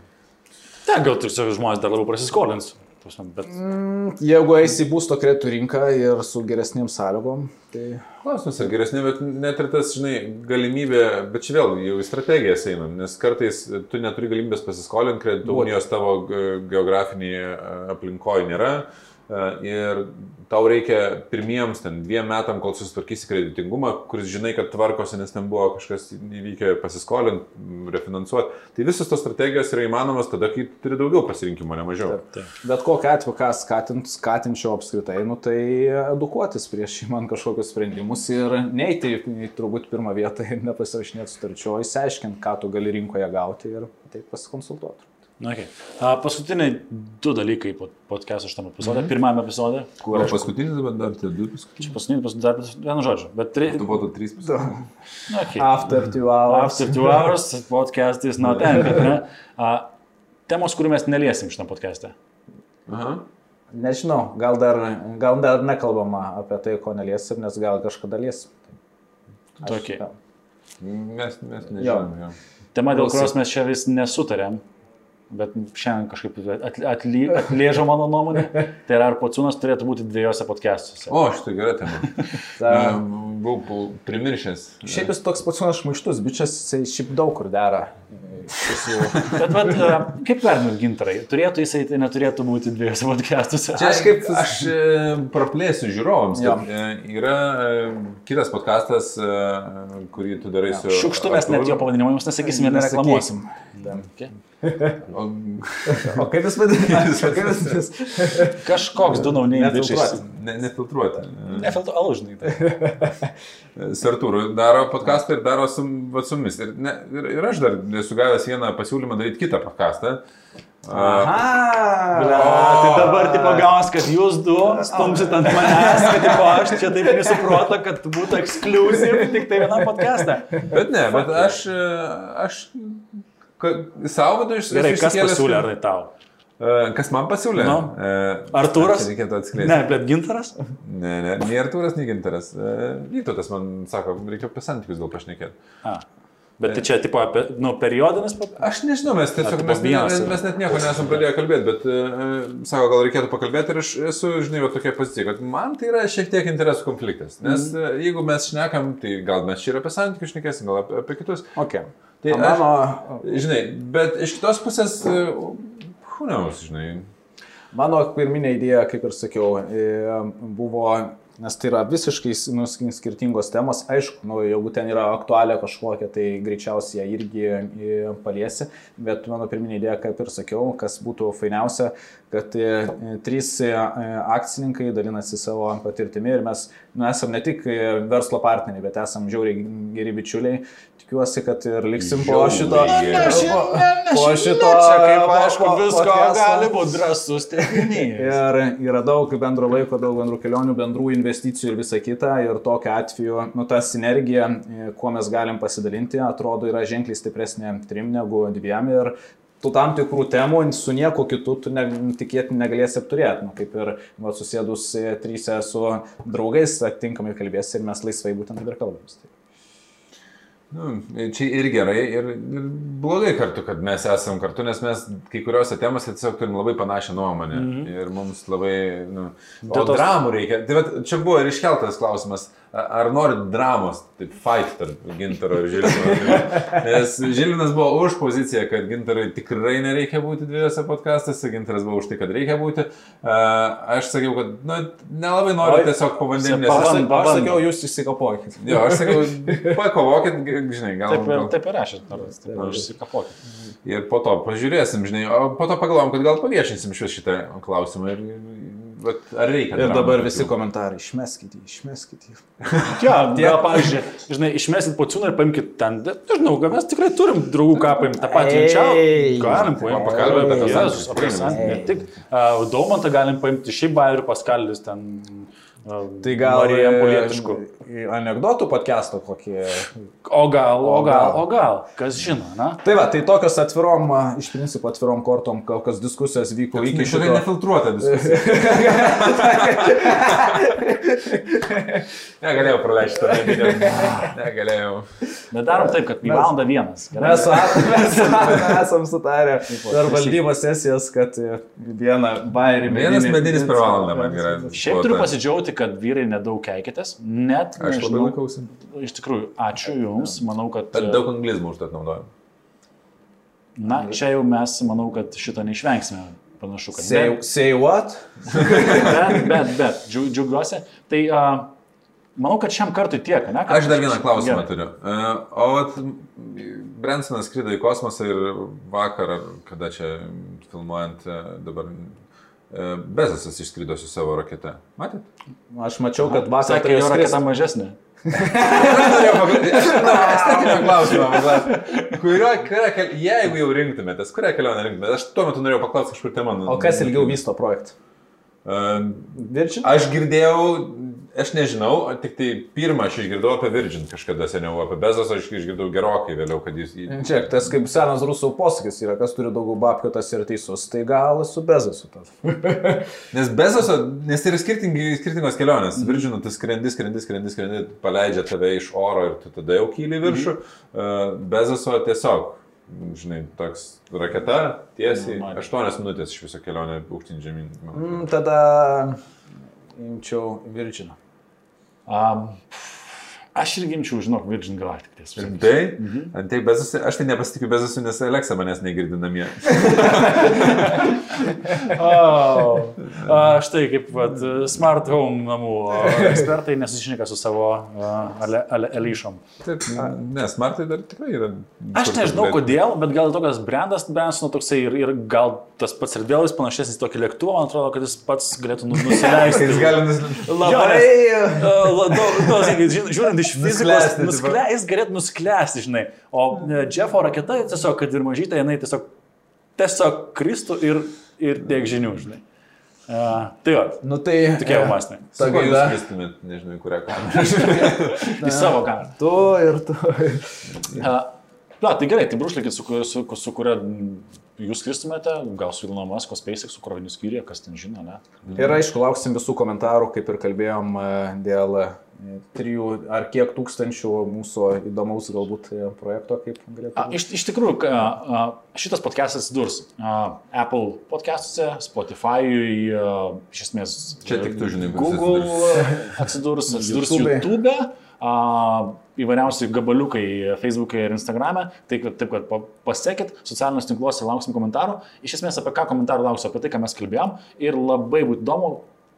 tai gal tiesiog žmonės dar labiau prasiskolins. Prasme, Bet Jeigu eisi į būsto kreditų rinką ir su geresnėm sąlygom, tai... Klausimas ar geresnė, bet net ir tas, žinai, galimybė, bet čia vėl jau į strategijas einam, nes kartais tu neturi galimybės pasiskolinti, kredito Būt. unijos tavo ge- geografinėje aplinkoje nėra e, ir tau reikia pirmiems ten dviem metam, kol susitvarkysi kreditingumą, kuris žinai, kad tvarkosi, nes ten buvo kažkas įvykę pasiskolinti, refinansuoti. Tai visos tos strategijos yra įmanomas tada, kai turi daugiau pasirinkimo, ne mažiau. Bet kokiu atveju, ką skatint, skatinčiau apskritai, nu, tai edukuotis prieš įman kažkokius sprendimus ir neiti į turbūt pirmą vietą ir nepasirašinėti sutarčio, įsiaiškinti, ką tu gali rinkoje gauti ir taip pasikonsultuoti. Okay. A, paskutiniai du dalykai po podcast'o šitam epizode. Mm -hmm. Pirmame epizode, kur aš... paskutinis, bet dar tie du paskutiniai. Čia paskutinis, paskutinis, dar vienu žodžiu. Bet tri... Tu buvo trys. Na, okay. After two hours. After two hours podcast is not ended. Ne? A, temos, kurių mes neliesim šitam podcast'e. Aha. Nežinau, gal dar, gal dar nekalbama apie tai, ko neliesim, nes gal kažkada liesim. Aš- Tokie. Mes, mes nežinom. Jo. Tema, dėl kurios mes čia vis nesutarėm. Bet šiandien kažkaip atli, atli, atlėžo mano nuomonė. Tai yra, ar pociūnas turėtų būti dviejose podcastuose. O, šitą gerą temą. Ta- Em, Buvau primiršęs. Šiaip jis toks pats šmaištus, bičias, šiaip daug kur dera. Bet, bet a, kaip vertinat gintarai? Turėtų jisai, tai neturėtų būti dviejose podcastuose. Čia aš kaip aš e, praplėsiu žiūrovams. Jo. kad, e, Yra e, kitas podcastas, e, kurį tu darai su... Šiukštu mes net jo pavadinimo jums nesakysim ir nereklamuosim. Okay. O, O kaip jis vadinasi? Kažkoks du nauniai Nefiltruoti. nefiltruoti. Nefiltru, alžinai. Tai. Su Artūru daro podcastą ir daro su, va, su mumis. Ir, ne, ir, ir aš dar esu gavęs vieną pasiūlymą daryti kitą podcastą. A, Bля, tai dabar tipo gaunas, kad jūs du stumsit ant manęs, kad tipo aš čia taip nesuprotu, kad būtų ekskluziv tik tai vienam podcast'e. Bet ne, bet aš, e, aš savo vidu iš Gerai, kas pasiūlė, ar tai tau? E, Kas man pasiūlė? Nu. E, Artūras? čia Reikėtų atskleisti. Ne, bet gintaras? Ne, ne, nei Artūras, nei Ginteras. E, Vytautas man sako, reikia apie santykius dėl pašnekėti. A. Bet tai čia, tipo, apie, nu, periodinis, pa- Aš nežinau, mes tiesiog, mes, mes, mes net nieko nesam pradėję kalbėti, bet e, sako, gal reikėtų pakalbėti ir aš esu, žinai, va tokia pozicija, kad man tai yra šiek tiek interesų konfliktas. Nes mm. jeigu mes šnekam, tai gal mes čia ir apie santykius šnekėsim, gal apie, apie kitus. Okay. Tai aš, mano, žinai, bet iš kitos pusės, who knows, žinai. mano pirminė idėja, kaip ir sakiau, buvo, nes tai yra visiškai nu, skirtingos temos, aišku, nu, jeigu ten yra aktualią kažkokią, tai greičiausiai ją irgi e, paliesi, bet mano pirminė idėja, kaip ir sakiau, kas būtų fainiausia, kad e, trys e, akcininkai dalinasi savo patirtimi ir mes nu, esame ne tik verslo partneriai, bet esame žiauriai geri bičiuliai. Tikiuosi, kad ir liksim po šito. Po, šito. Kaip aišku, visko gali būti drąsus teiginys. Ir yra daug bendro laiko, daug bendrų kelionių, bendrų investicijų ir visa kita. Ir tokiu atveju, nu, ta sinergija, e, kuo mes galim pasidalinti, atrodo, yra ženkliai stipresnė trim negu dviem. Ir tu tam tikrų temų su nieko kitu tu ne, tikėti negalėsi apturėti. Nu, kaip ir va, susėdus trysia su draugais, atitinkamai kalbėsi ir mes laisvai būtent ir kalbamės. Tai. Nu, čia ir gerai, ir, ir blogai kartu, kad mes esam kartu, nes mes kai kuriuose temose tiesiog turim labai panašią nuomonę. Mm -hmm. Ir mums labai... Nu, o tos- dramų reikia. Tai vat, čia buvo ir iškeltas klausimas, ar norit dramos, taip fight tarp Gintaro ir Žilvino. Nes Žilvinas buvo už poziciją, kad Gintarui tikrai nereikia būti dviejose podcastuose, Gintaras buvo už tai, kad reikia būti. A, Aš sakiau, kad nu, nelabai noriu Oi, tiesiog povandeninės. Aš, aš pabandom. sakiau, jūs įsikapokit. Jo, aš sakiau, pakovokit, žinai, gal. Taip ir, gal. taip ir aš, nors taip ir išsikapoti. Ir po to pažiūrėsim, žinai, o po to pagalvom, kad gal paviešinsim šitą klausimą ir vat, ar reikia. Ir dabar tokių. visi komentarai, išmeskit jį, išmeskit jį. Ja, gal, pavyzdžiui, žinai, išmesit pociūną ir paimkit ten, de- nežinau, gal mes tikrai turim draugų, ką paimti tą patį rinčiau. Galim paimti, pakalbėt apie Jėzus, apie santykį, ne tik. Uh, Daumantą galim paimti, šiaip bairių paskaldys ten. Tai gal Marija Polietiškų. e, anegdotų podcast'o kokį. O gal, o gal, o gal, kas žino, na? Tai va, tai tokios atvirom, a, iš principo atvirom kortom, kokios diskusijos vyko iki Iki šitai šito. nefiltruota diskusija. Negalėjau praleisti to video. Negalėjau. Bet darom taip, kad į valandą vienas. gerai? Mes, su- mes, mes esam sutarę per valdybos sesijas, kad e, vieną bairį Vienas medinis per valandą man yra. Šiaip turiu pasidžiaugti, kad vyrai nedaug keikitės. Net. Aš labai nežinau, laikausi. Iš tikrųjų, ačiū Jums. Manau, kad... Bet daug anglizmų užtat naudojam. Na, čia jau mes, manau, kad šito neišvengsime. Panašu, kad... Say, say what? Bet, bet, bet, džiau- džiaugiuosi. Tai uh, manau, kad šiam kartui tiek, ne? Kad- Aš dar vieną klausimą Gerai. turiu. E, O vat, Bransonas skrido į kosmosą ir vakar, ar kada čia filmuojant e, dabar, e, Bezosas išskrido su savo rakete. Matėt? Aš mačiau, kad Sakė, turėjo jo raketa mažesnė. Estetinio klausimo. paklaust. Kurio, kurio, jeigu jau rinktumėtės, kurią kelionę rinktumėtės? Aš tuo metu norėjau paklausti kažkur temą. O kas ilgiau vysto projektą? Uh, Virgin? aš girdėjau, aš nežinau, tik tai pirmą aš išgirdau apie Virgin kažkada seniau, apie Bezosą aš išgirdau gerokai vėliau, kad jis... Čia, tas kaip senas rusų posakis yra, kas turi daugiau babkių, tas ir teisus. Tai gal su bezasu tas. Nes Bezoso, nes tai yra skirtingos kelionės. Virginu, tu skrendi, skrendi, skrendi, skrendi, paleidžia tave iš oro ir tu tada jau kyli viršų. Uh, Bezoso tiesiog, žinai, toks raketa tiesiai, Nu, 8 minutės iš viso kelionė aukštyn žemyn. Mm, tada imčiau Virginą. Um, aš irgi imčiau, žinok, Virgin Galactic. Rimtai? Mhm. Antai Bezosui, aš tai nepasitikiu Bezosui, nes Aleksa manęs negirdi namie. Oh. A, štai kaip vat, smart home namų ekspertai nesusišneka su savo ale,elyšom. Taip, ne, smartai dar tikrai yra. Aš nežinau kodėl, bet gal tokias brandas Bransono toksai ir, ir gal tas pats ir vėl jis panašesnis į tokį lėktuvą, man atrodo, kad jis pats galėtų nu- nusileisti. Jis gali nus... Labai. A, la- nu, nu, Žiūrint iš fizikos, tipo. nuskle, jis galėtų nusklęsti, žinai. O e, Jeffo raketa tiesiog, kad ir mažytė, jinai tiesiog, tiesiog kristų ir, ir tiek žinių, žinai. Uh, tai jo, Nu tai. tokie jau mąstymai. Sakau, Sakai, jūs kristumėt, nežinau, į kurią kamerą. Į savo kamerą. Tu ir tu. Uh, Na, tai gerai, tai brušlikit, su, ku- su, su kuria jūs skristumėte, gal su Ilona Masko, SpaceX, su kroviniu skyriuje, kas ten žino, ne? Ir aišku, lauksim visų komentarų, kaip ir kalbėjom, e, dėl e, trijų ar kiek tūkstančių mūsų įdomaus galbūt e, projekto, kaip galėtų A, iš, iš tikrųjų, šitas podcastas atsidurs a, Apple podcastuose, Spotify, a, iš esmės. Čia tik tu žinai, Google atsidurs, atsidurs YouTube'e. YouTube, a, įvairiausi gabaliukai Facebook'e ir Instagram'e. Tai taip, kad pa- pasekit socialiniuose tinkluose, lauksim komentarų. Iš esmės apie ką komentarų lauksiu, apie tai, ką mes kalbėjom. Ir labai būtų įdomu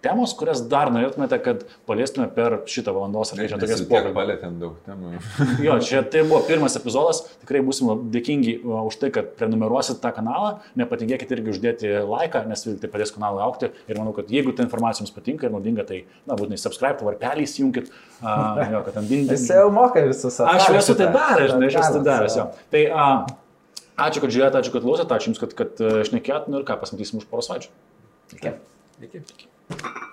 temos, kurias dar norėtumėte, kad paliestume per šitą valandos ar jau tokias pokalbį. palėtėm daug temų. Jo, čia tai buvo pirmas epizodas, tikrai būsim dėkingi už tai, kad prenumeruosit tą kanalą, nepatingėkite irgi uždėti laiką, nes tai padės kanalui aukti ir manau, kad jeigu ta informacija jums patinka ir naudinga, tai, na, būtinai subscribe, varpelį įsijunkit, uh, jo, kad ten dindis. Jis jau moka visus Aš jau esu tai daręs, žinai, aš esu tai daręs, jo. Tai uh, ačiū, kad žiūrėjote, ačiū, kad klausėte, ačiū Jums, kad, kad uh, šnekėjot, nu ir ką, pasimatysim už poros savaičių. Iki. Iki. you